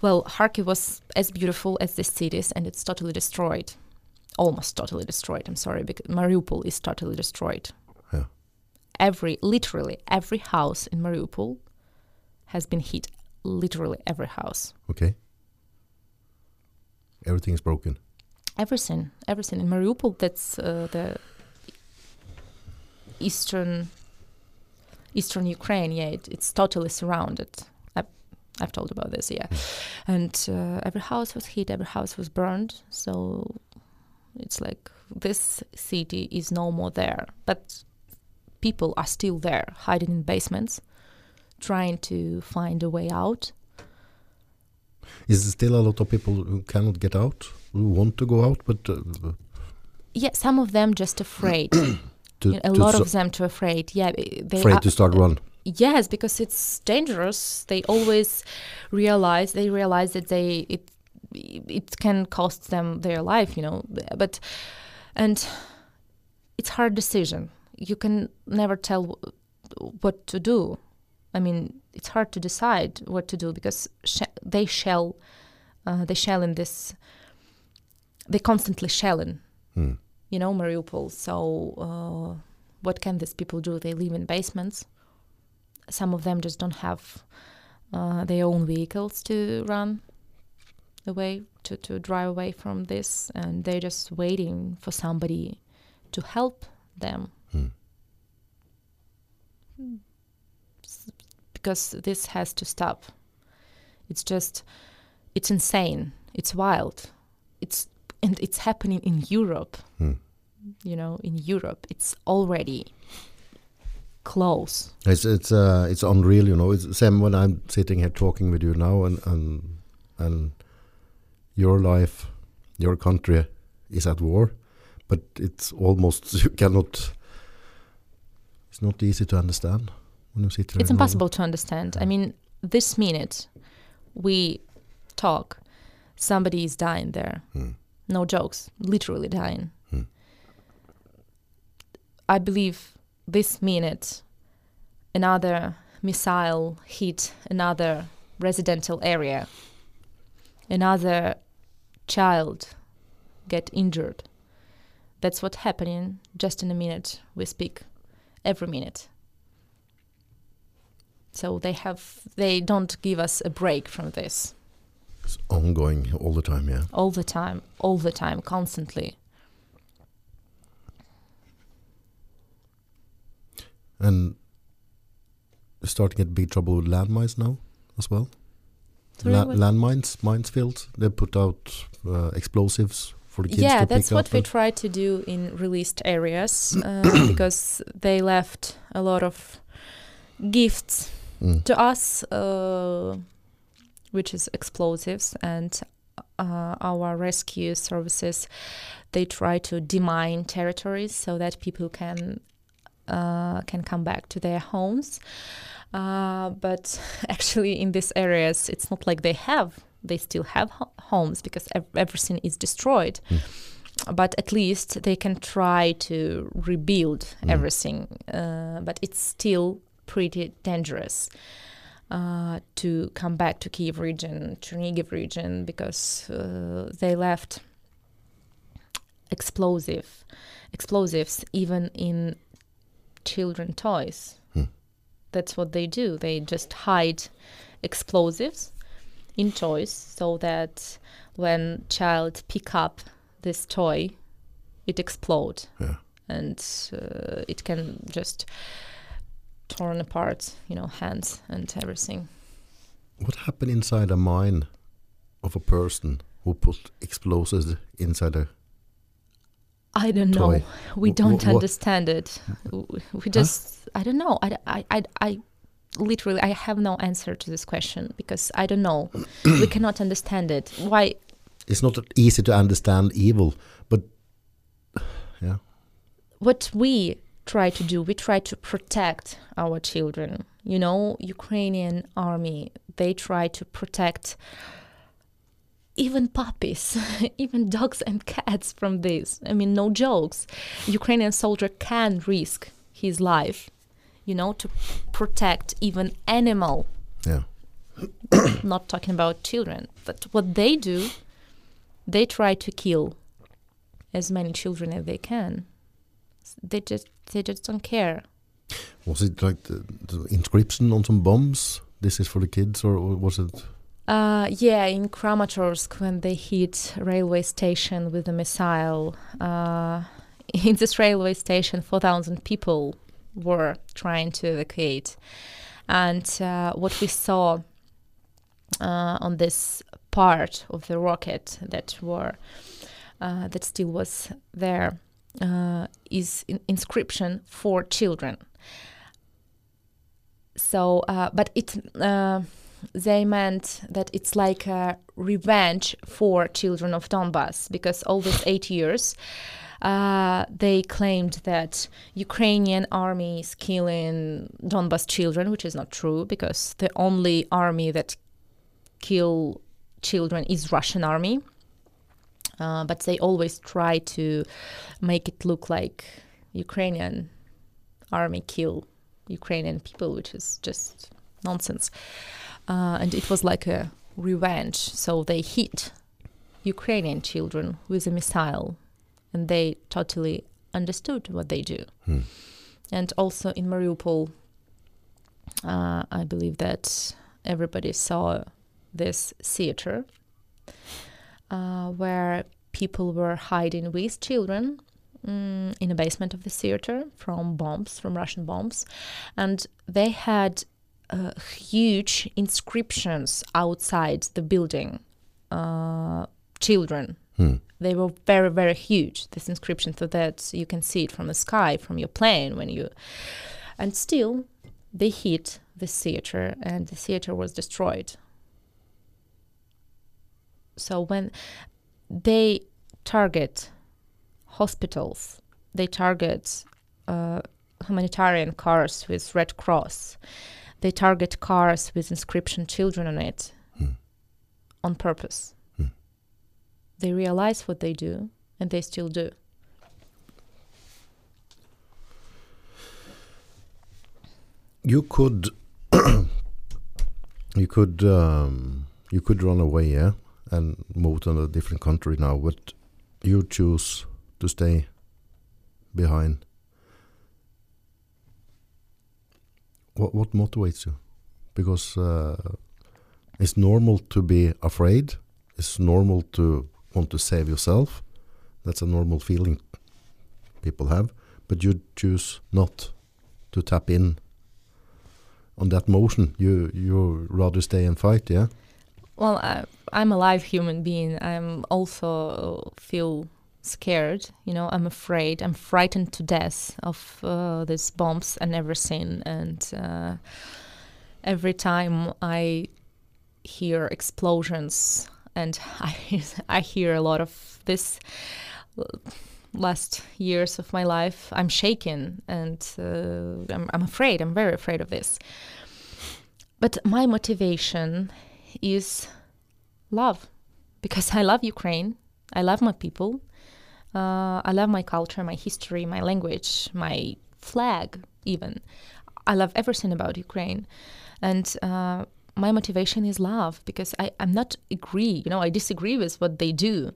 well, Kharkiv was as beautiful as these cities, and it's totally destroyed, almost totally destroyed. I'm sorry, because Mariupol is totally destroyed. Every, literally, every house in Mariupol has been hit. Literally every house. Okay. Everything is broken. Everything, everything in Mariupol. That's uh, the eastern, eastern Ukraine. Yeah, it, it's totally surrounded. I've, I've told about this. Yeah, and uh, every house was hit. Every house was burned. So it's like this city is no more there, but people are still there, hiding in basements, trying to find a way out. Is there still a lot of people who cannot get out, who want to go out, but uh, Yeah, some of them just afraid. to, a lot so- of them to afraid. Yeah, they afraid are, to start run? Yes, because it's dangerous. They always realize they realize that they it it can cost them their life, you know. But and it's hard decision. You can never tell what to do. I mean, it's hard to decide what to do because sh- they shell, uh, they shell in this. They constantly shelling Hmm. you know, Mariupol. So, uh, what can these people do? They live in basements. Some of them just don't have uh, their own vehicles to run away, to, to drive away from this, and they're just waiting for somebody to help them. Hmm. Because this has to stop. It's just, it's insane. It's wild. It's and it's happening in Europe Hmm. you know, in Europe, it's already close. It's it's uh, it's unreal, you know. It's same when I'm sitting here talking with you now, and and and your life, your country is at war, but it's almost you cannot. It's not easy to understand when you sit. It's impossible to understand. I mean, this minute we talk, somebody is dying there. Hmm. No jokes, literally dying. Hmm. I believe this minute another missile hit another residential area. Another child get injured. That's what's happening just in a minute we speak. Every minute. So they have they don't give us a break from this It's ongoing all the time. Yeah. all the time, all the time, constantly. And starting to get big trouble with landmines now as well. La- landmines, minefields. They put out uh, explosives for the kids yeah, that's what we try to do in released areas uh, because they left a lot of gifts Mm. to us, uh, which is explosives, and uh, our rescue services. They try to demine territories so that people can uh, can come back to their homes. Uh, but actually, in these areas, it's not like they have. They still have ho- homes because ev- everything is destroyed. But at least they can try to rebuild Mm. everything. Uh, but it's still pretty dangerous uh, to come back to Kiev region, Chernihiv region, because uh, they left explosive explosives even in children toys. Hmm. That's what they do. They just hide explosives in toys so that when child pick up this toy, it explode Yeah. and uh, it can just torn apart, you know, hands and everything. What happened inside a mind of a person who put explosives inside a I don't know. We Wh- don't understand it. We just, I don't know. I, I, I, I literally, I have no answer to this question because I don't know. we cannot understand it. Why? It's not easy to understand evil, but yeah. what we try to do, we try to protect our children. You know, Ukrainian army, they try to protect even puppies, even dogs and cats from this. I mean, no jokes. Ukrainian soldier can risk his life, you know, to protect even animal. Yeah. Not talking about children, but what they do, they try to kill as many children as they can. They just they just don't care. Was it like the, the inscription on some bombs? This is for the kids, or, or was it? Uh, yeah, in Kramatorsk, when they hit railway station with a missile, uh, in this railway station, 4,000 people were trying to evacuate. And uh, what we saw uh, on this part of the rocket that were uh, that still was there is in inscription for children. So, but it they meant that it's like a revenge for children of Donbass because all these eight years. Uh, they claimed that Ukrainian army is killing Donbas children, which is not true because the only army that kill children is Russian army. Uh, but they always try to make it look like Ukrainian army kill Ukrainian people, which is just nonsense. Uh, and it was like a revenge. So they hit Ukrainian children with a missile, and they totally understood what they do. Hmm. And also in Mariupol, uh, I believe that everybody saw this theater uh, where people were hiding with children mm, in the basement of the theater from bombs, from Russian bombs, and they had uh, huge inscriptions outside the building. Uh, children. Hmm. They were very, very huge. This inscription, so that you can see it from the sky, from your plane when you. And still, they hit the theater, and the theater was destroyed. So when they target hospitals, they target uh, humanitarian cars with Red Cross, they target cars with inscription "children" on it, Hmm. on purpose. They realize what they do, and they still do. You could, you could, um, you could run away, yeah, and move to a different country now, but you choose to stay behind. What what motivates you? Because uh, it's normal to be afraid. It's normal to want to save yourself. That's a normal feeling people have. But you choose not to tap in on that motion. You you rather stay and fight, yeah. Well, I, I'm a live human being. I'm also feel scared. You know, I'm afraid. I'm frightened to death of uh, these bombs and everything. And uh, every time I hear explosions, and I I hear a lot of this last years of my life, I'm shaken and uh, I'm, I'm afraid. I'm very afraid of this. But my motivation is love because I love Ukraine. I love my people. Uh, I love my culture, my history, my language, my flag, even. I love everything about Ukraine. And uh, my motivation is love because I, I'm not agree, you know, I disagree with what they do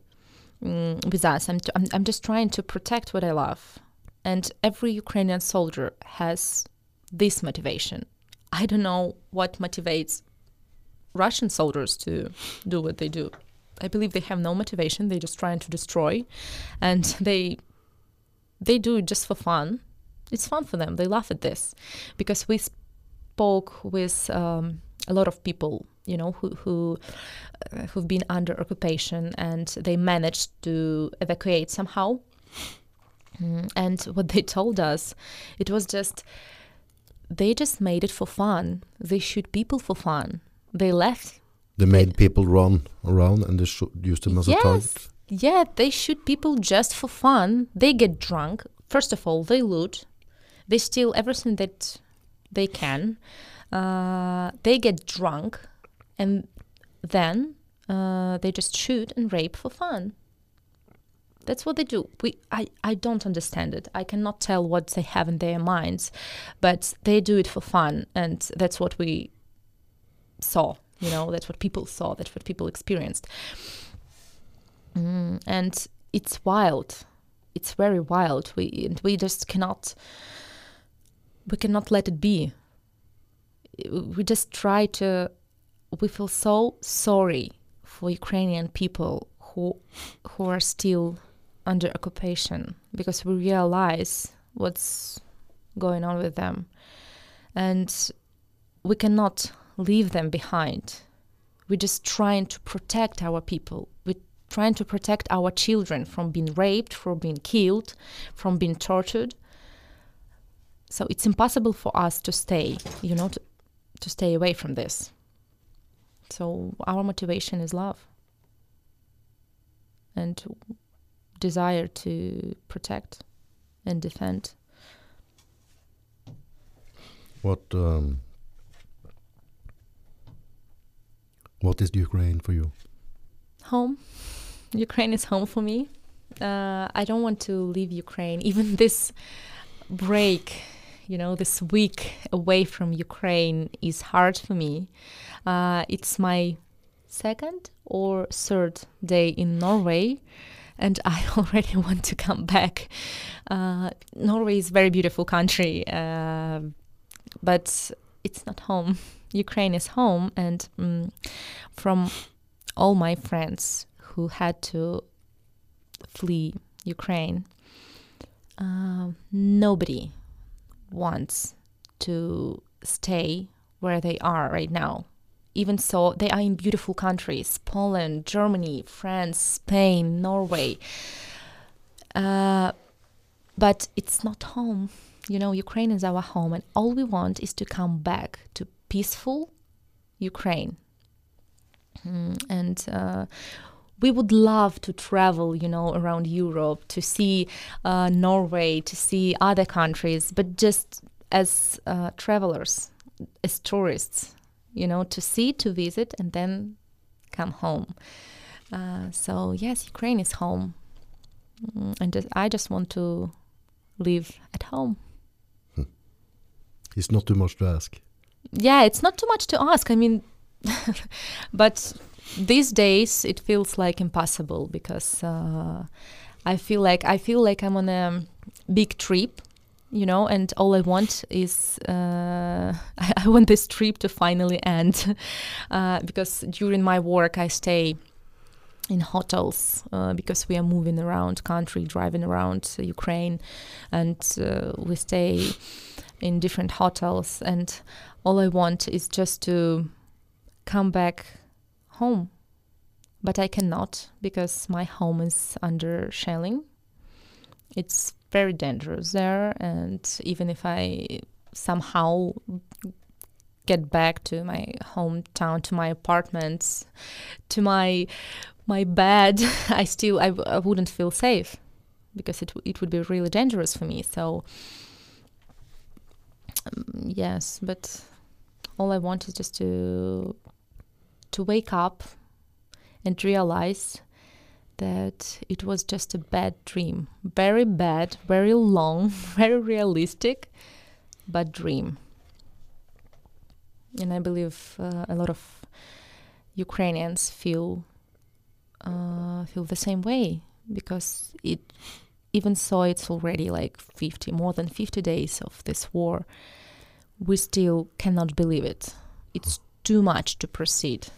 mm, with us. I'm, t- I'm, I'm just trying to protect what I love. And every Ukrainian soldier has this motivation. I don't know what motivates Russian soldiers to do what they do. I believe they have no motivation. They're just trying to destroy, and they they do it just for fun. It's fun for them. They laugh at this because we spoke with um, a lot of people, you know, who who uh, who've been under occupation and they managed to evacuate somehow. Mm, And what they told us, it was just they just made it for fun. They shoot people for fun. They left They made people run around and they used them as a Yes. target. yeah, they shoot people just for fun. They get drunk. First of all, they loot. They steal everything that they can. Uh, they get drunk, and then uh, they just shoot and rape for fun. That's what they do. We, I, I don't understand it. I cannot tell what they have in their minds, but they do it for fun, and that's what we saw. You know, that's what people saw. That's what people experienced. Mm, and it's wild. It's very wild. We and we just cannot. We cannot let it be. We just try to. We feel so sorry for Ukrainian people who who are still under occupation because we realize what's going on with them, and we cannot leave them behind. We're just trying to protect our people. We're trying to protect our children from being raped, from being killed, from being tortured. So it's impossible for us to stay, you know, to, to stay away from this. So our motivation is love and desire to protect and defend. What um, what is Ukraine for you? Home. Ukraine is home for me. Uh, I don't want to leave Ukraine. Even this break, you know, this week away from Ukraine is hard for me. Uh, it's my second or third day in Norway, and I already want to come back. Uh, Norway is a very beautiful country, uh, but it's not home. Ukraine is home, and um, from all my friends who had to flee Ukraine, uh, nobody wants to stay where they are right now. Even so, they are in beautiful countries Poland, Germany, France, Spain, Norway. Uh, but it's not home. You know, Ukraine is our home, and all we want is to come back to peaceful Ukraine. Mm, and uh, we would love to travel, you know, around Europe to see uh, Norway, to see other countries, but just as uh, travelers, as tourists, you know, to see, to visit, and then come home. Uh, so yes, Ukraine is home, mm, and just, I just want to live at home. Hmm. It's not too much to ask. Yeah, it's not too much to ask. I mean, but these days it feels like impossible because uh, I feel like I feel like I'm on a big trip, you know, and all I want is uh, I, I, want this trip to finally end uh, because during my work I stay in hotels uh, because we are moving around country, driving around Ukraine, and uh, we stay in different hotels and all I want is just to come back home. But I cannot because my home is under shelling. It's very dangerous there, and even if I somehow get back to my hometown, to my apartments, to my my bed, I still I, I wouldn't feel safe because it it would be really dangerous for me. So um, yes, but all I want is just to to wake up and realize that it was just a bad dream. Very bad, very long, very realistic, but dream. And I believe uh, a lot of Ukrainians feel uh, feel the same way because it even so it's already like 50 more than 50 days of this war we still cannot believe it. It's too much to proceed.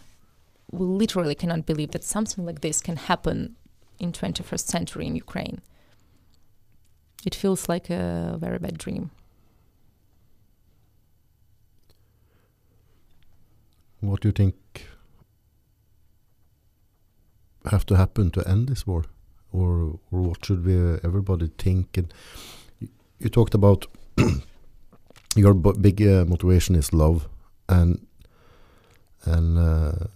We literally cannot believe that something like this can happen in 21st century in Ukraine. It feels like a very bad dream. What do you think have to happen to end this war, or or what should we everybody think? And you, talked about your big uh, motivation is love, and and uh,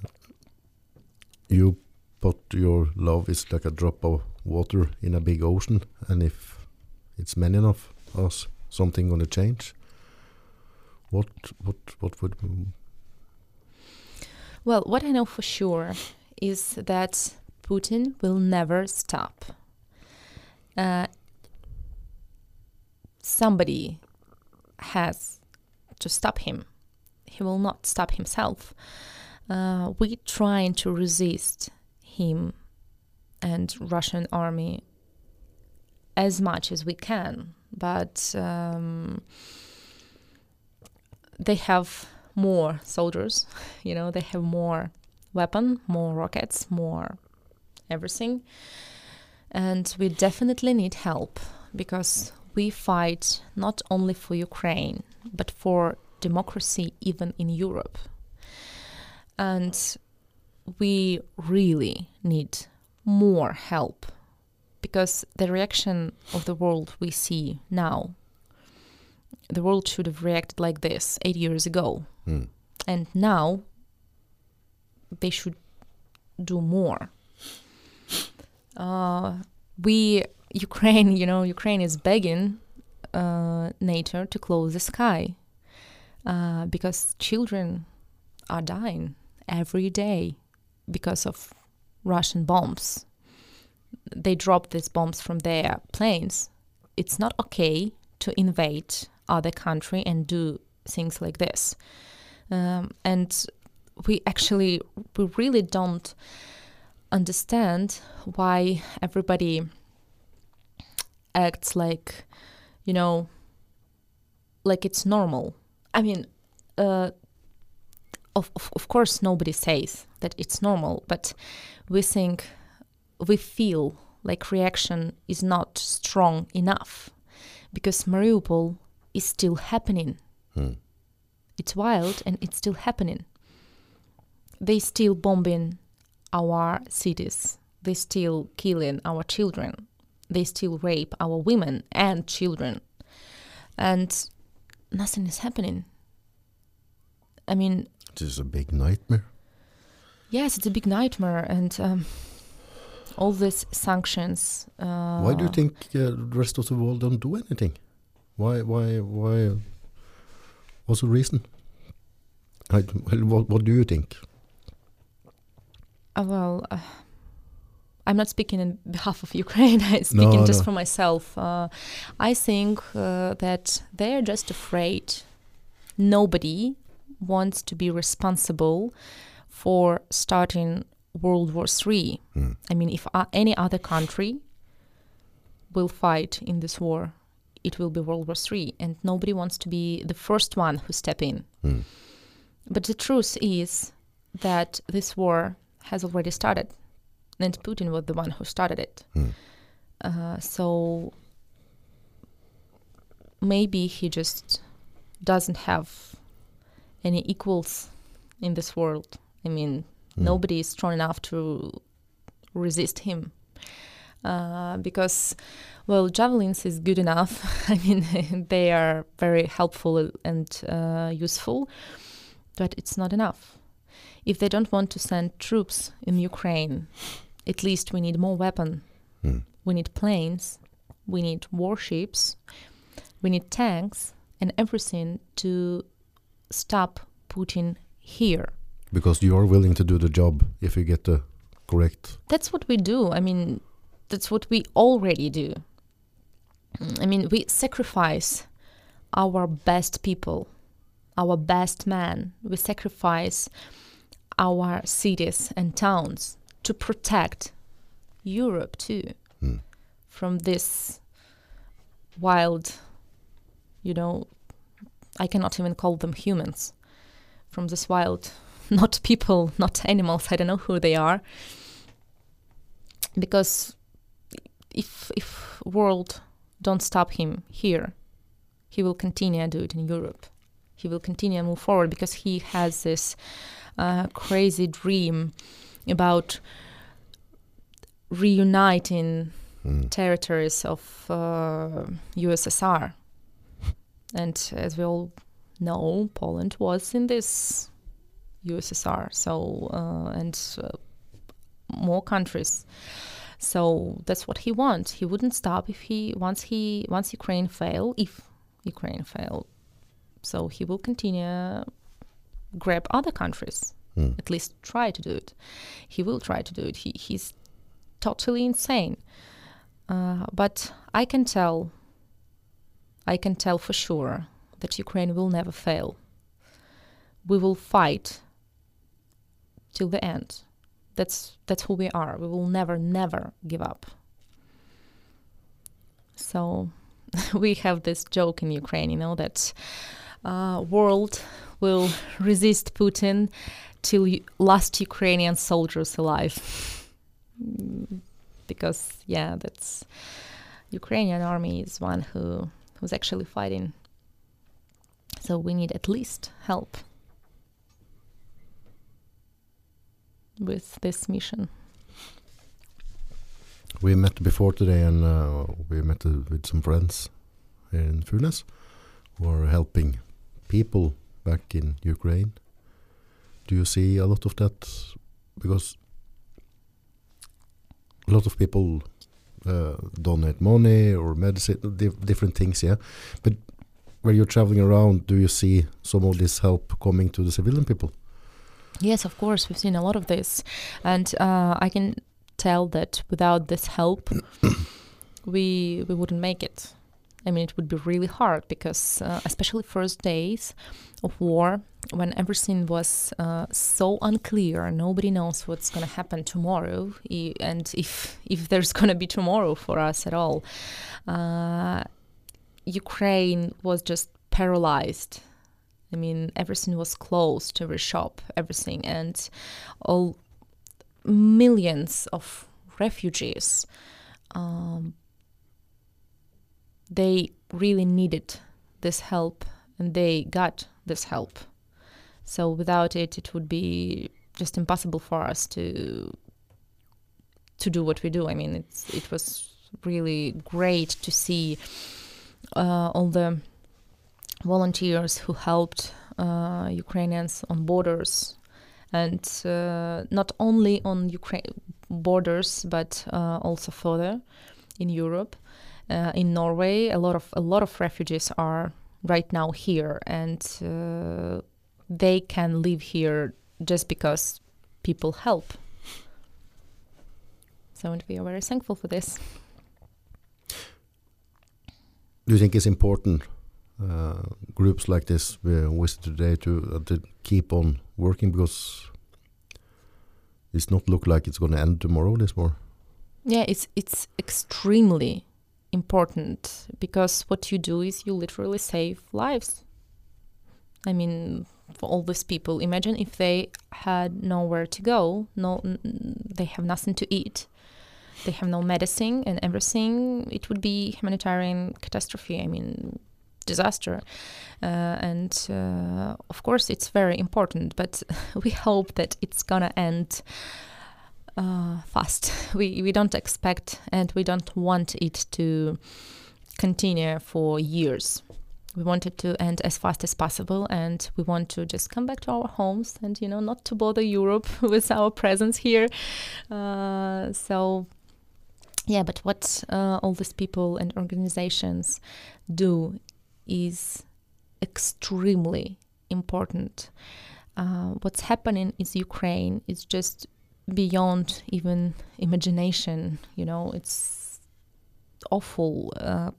you put your love is like a drop of water in a big ocean, and if it's many enough, us something gonna change. What what what would Well, what I know for sure is that Putin will never stop. Uh, somebody has to stop him. He will not stop himself. Uh, we trying to resist him and Russian army as much as we can, but um, they have more soldiers. You know, they have more weapon, more rockets, more everything, and we definitely need help because we fight not only for Ukraine but for democracy even in Europe. And we really need more help because the reaction of the world we see now, the world should have reacted like this eight years ago. Hmm. And now they should do more. Uh, we, Ukraine, you know, Ukraine is begging uh, NATO to close the sky uh, because children are dying every day because of Russian bombs. They drop these bombs from their planes. It's not okay to invade other country and do things like this. Um, and we actually we really don't understand why everybody acts like you know like it's normal i mean uh, of, of, of course nobody says that it's normal but we think we feel like reaction is not strong enough because mariupol is still happening. Hmm. it's wild and it's still happening. They still bombing our cities. They still killing our children. They still rape our women and children. And nothing is happening. I mean It is a big nightmare. yes it's a big nightmare and um, all these sanctions uh, Why do you think uh, the rest of the world don't do anything? Why? Why? Why? What's the reason? I, well, what, what do you think? Uh, well, uh, I'm not speaking on behalf of Ukraine. I'm speaking No, just no. for myself. Uh, I think uh, that they're just afraid. Nobody wants to be responsible for starting World War Three. Hmm. I mean, if uh, any other country will fight in this war, it will be World War Three, and nobody wants to be the first one who step in. Hmm. But the truth is that this war has already started, and Putin was the one who started it. Hmm. Uh, so maybe he just doesn't have any equals in this world. I mean, Hmm. nobody is strong enough to resist him. Uh, because, well, javelins is good enough. I mean, they are very helpful and uh, useful, but it's not enough. If they don't want to send troops in Ukraine, at least we need more weapon. Hmm. We need planes. We need warships. We need tanks and everything to stop Putin here. Because you are willing to do the job if you get the correct. That's what we do. I mean, that's what we already do. Mm, I mean, we sacrifice our best people, our best men. We sacrifice our cities and towns to protect Europe too Hmm. from this wild, you know, I cannot even call them humans, from this wild, not people, not animals, I don't know who they are. Because if if world don't stop him here, he will continue to do it in Europe. He will continue to move forward because he has this uh, crazy dream about reuniting Hmm. territories of uh, USSR. And as we all know, Poland was in this USSR. So, uh, and uh, more countries. So that's what he wants. He wouldn't stop if he once he once Ukraine fail, if Ukraine failed. So he will continue grab other countries. Mm. At least try to do it. He will try to do it. He he's totally insane. Uh, but I can tell. I can tell for sure that Ukraine will never fail. We will fight till the end. That's that's who we are. We will never, never give up. So we have this joke in Ukraine, you know, that uh, world will resist Putin till last Ukrainian soldiers alive. Because yeah, that's Ukrainian army is one who who's actually fighting. So we need at least help with this mission. We met before today, and uh, we met uh, with some friends here in Funes who are helping people back in Ukraine. Do you see a lot of that? Because a lot of people uh, donate money or medicine, dif- different things, yeah. But where you're traveling around, do you see some of this help coming to the civilian people? Yes, of course, we've seen a lot of this, and uh, I can tell that without this help, we we wouldn't make it. I mean, it would be really hard because, uh, especially first days of war, when everything was uh, so unclear, nobody knows what's going to happen tomorrow, and if if there's going to be tomorrow for us at all. Uh, Ukraine was just paralyzed. I mean, everything was closed, every shop, everything, and all millions of refugees. Um, they really needed this help, and they got this help. So without it, it would be just impossible for us to to do what we do. I mean, it's it was really great to see uh, all the volunteers who helped uh, Ukrainians on borders, and uh, not only on Ukraine borders, but uh, also further in Europe. Uh, in Norway, a lot of a lot of refugees are right now here, and uh, they can live here just because people help. So, and we are very thankful for this. Do you think it's important uh, groups like this we visit today to uh, to keep on working because it's not look like it's going to end tomorrow this war? Yeah, it's it's extremely important because what you do is you literally save lives. I mean, for all these people, imagine if they had nowhere to go, no, they have nothing to eat, they have no medicine and everything. It would be humanitarian catastrophe. I mean, disaster. Uh, and uh, of course, it's very important, but we hope that it's gonna end uh, fast. We we don't expect and we don't want it to continue for years. We want it to end as fast as possible, and we want to just come back to our homes and you know not to bother Europe with our presence here. Uh, so. Yeah, but what uh, all these people and organizations do is extremely important. Uh, what's happening in Ukraine is just beyond even imagination. You know, it's awful. Uh,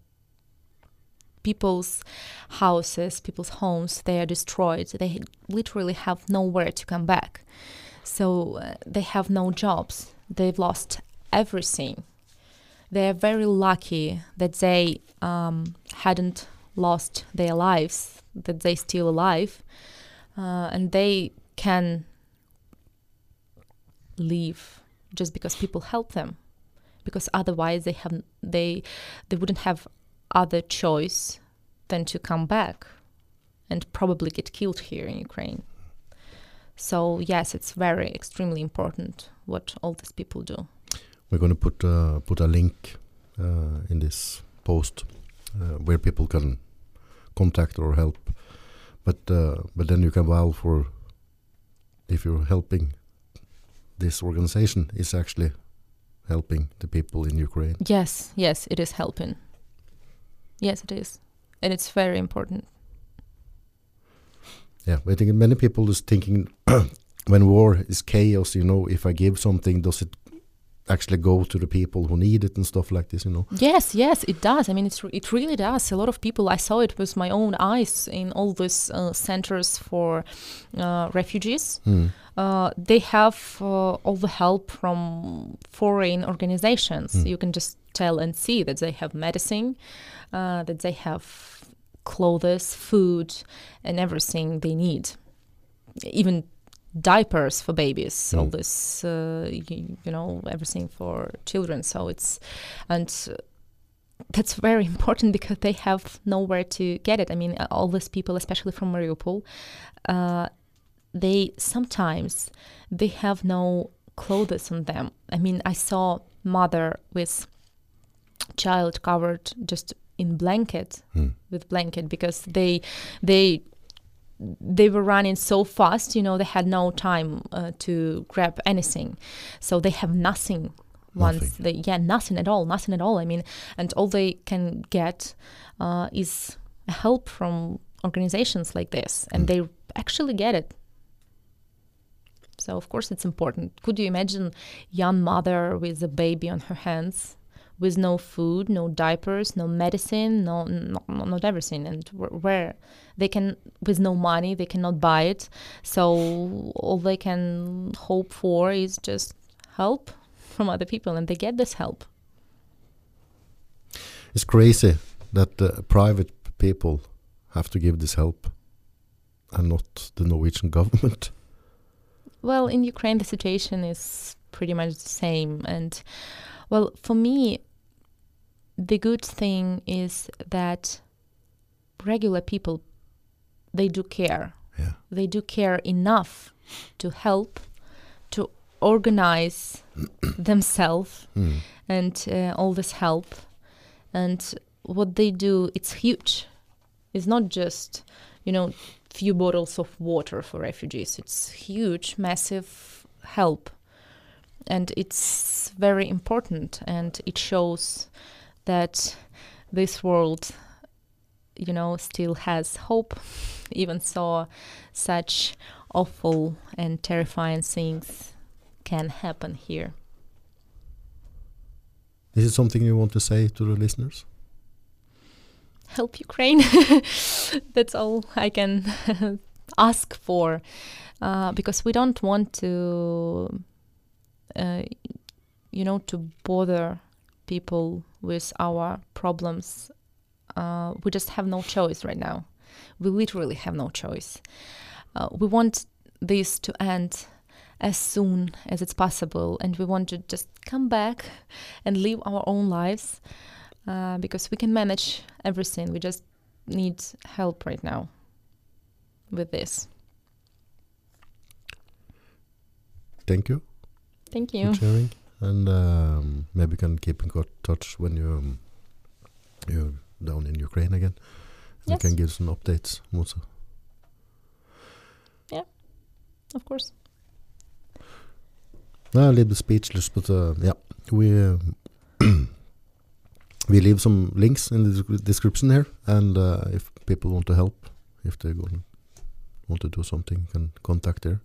people's houses, people's homes, they are destroyed. They literally have nowhere to come back. So uh, they have no jobs. They've lost everything. They are very lucky that they um, hadn't lost their lives, that they're still alive, uh, and they can leave just because people help them because otherwise they have they they wouldn't have other choice than to come back and probably get killed here in Ukraine. So yes, it's very extremely important what all these people do. We're going to put uh, put a link uh, in this post uh, where people can contact or help. But uh, but then you can vow for if you're helping this organization is actually helping the people in Ukraine. Yes, yes, it is helping. Yes, it is. And it's very important. Yeah, I think many people is thinking when war is chaos, you know, if I give something, does it actually go to the people who need it and stuff like this, you know? Yes, yes, it does. I mean, it's it really does. A lot of people, I saw it with my own eyes in all these uh, centers for uh, refugees. Mm. Uh, they have uh, all the help from foreign organizations. Mm. You can just tell and see that they have medicine, uh, that they have clothes, food, and everything they need. Even diapers for babies, all Mm. this, uh, you, you know, everything for children. So it's, and that's very important because they have nowhere to get it. I mean, uh, all these people, especially from Mariupol, uh, they sometimes they have no clothes on them. I mean, I saw mother with child covered just in blanket Mm. with blanket because they they they were running so fast you know they had no time uh, to grab anything. So they have nothing once Nothing. they yeah nothing at all nothing at all. I mean and all they can get uh, is help from organizations like this and Mm. they actually get it. So of course it's important. Could you imagine young mother with a baby on her hands with no food, no diapers, no medicine, no, no, no not everything, and where they can, with no money, they cannot buy it. So all they can hope for is just help from other people, and they get this help. It's crazy that the private people have to give this help and not the Norwegian government. Well, in Ukraine, the situation is pretty much the same, and well, for me, the good thing is that regular people they do care. Yeah. they do care enough to help to organize themselves Mm. and uh, all this help. And what they do it's huge. It's not just you know few bottles of water for refugees. It's huge massive help. And it's very important and it shows that this world you know still has hope even so such awful and terrifying things can happen here Is it something you want to say to the listeners? help Ukraine. That's all I can ask for, uh, because we don't want to, uh, you know, to bother people with our problems. Uh, we just have no choice right now. We literally have no choice. Uh, we want this to end as soon as it's possible, and we want to just come back and live our own lives uh, because we can manage everything. We just need help right now with this. Thank you Thank for you. And um, maybe we can keep in touch when you um, you're down in Ukraine again. Yes. We can give some updates also. Yeah, of course. No, a little bit speechless, but uh, yeah, we um, we leave some links in the description here, and uh, if people want to help, if they want to do something, you can contact there.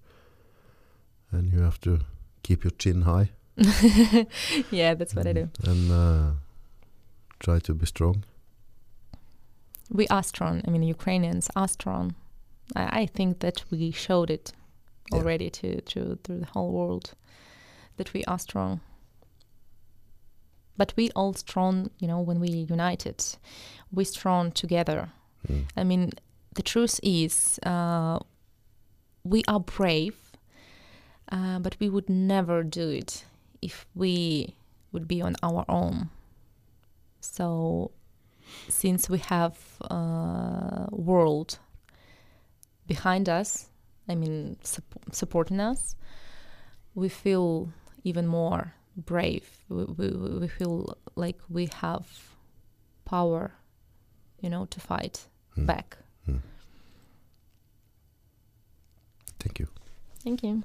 And you have to keep your chin high. yeah, that's what I do. And uh, try to be strong. We are strong. I mean, Ukrainians are strong. I, I think that we showed it Yeah. already to, to to the whole world that we are strong. But we all strong, you know, when we united, we strong together. Mm. I mean, the truth is, uh, we are brave, uh, but we would never do it if we would be on our own. So, since we have uh, world behind us, I mean, sup- supporting us, we feel even more brave. We, we, we feel like we have power, you know, to fight Mm. back. Thank you. Thank you.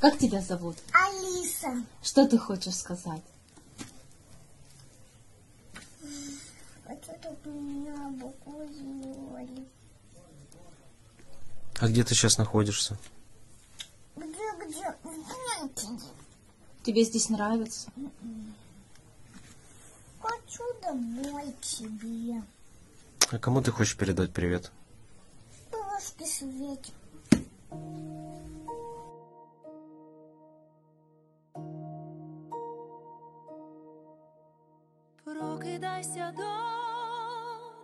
Как тебя зовут? Алиса. Что ты хочешь сказать? Хочу, чтобы меня букву. А где ты сейчас находишься? Где-где? В Бункере. Тебе здесь нравится? Хочу домой к себе. А кому ты хочешь передать привет? Бабушке Свете. Прокидайся,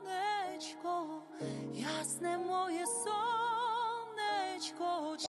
донечко, ясне моє сонечко.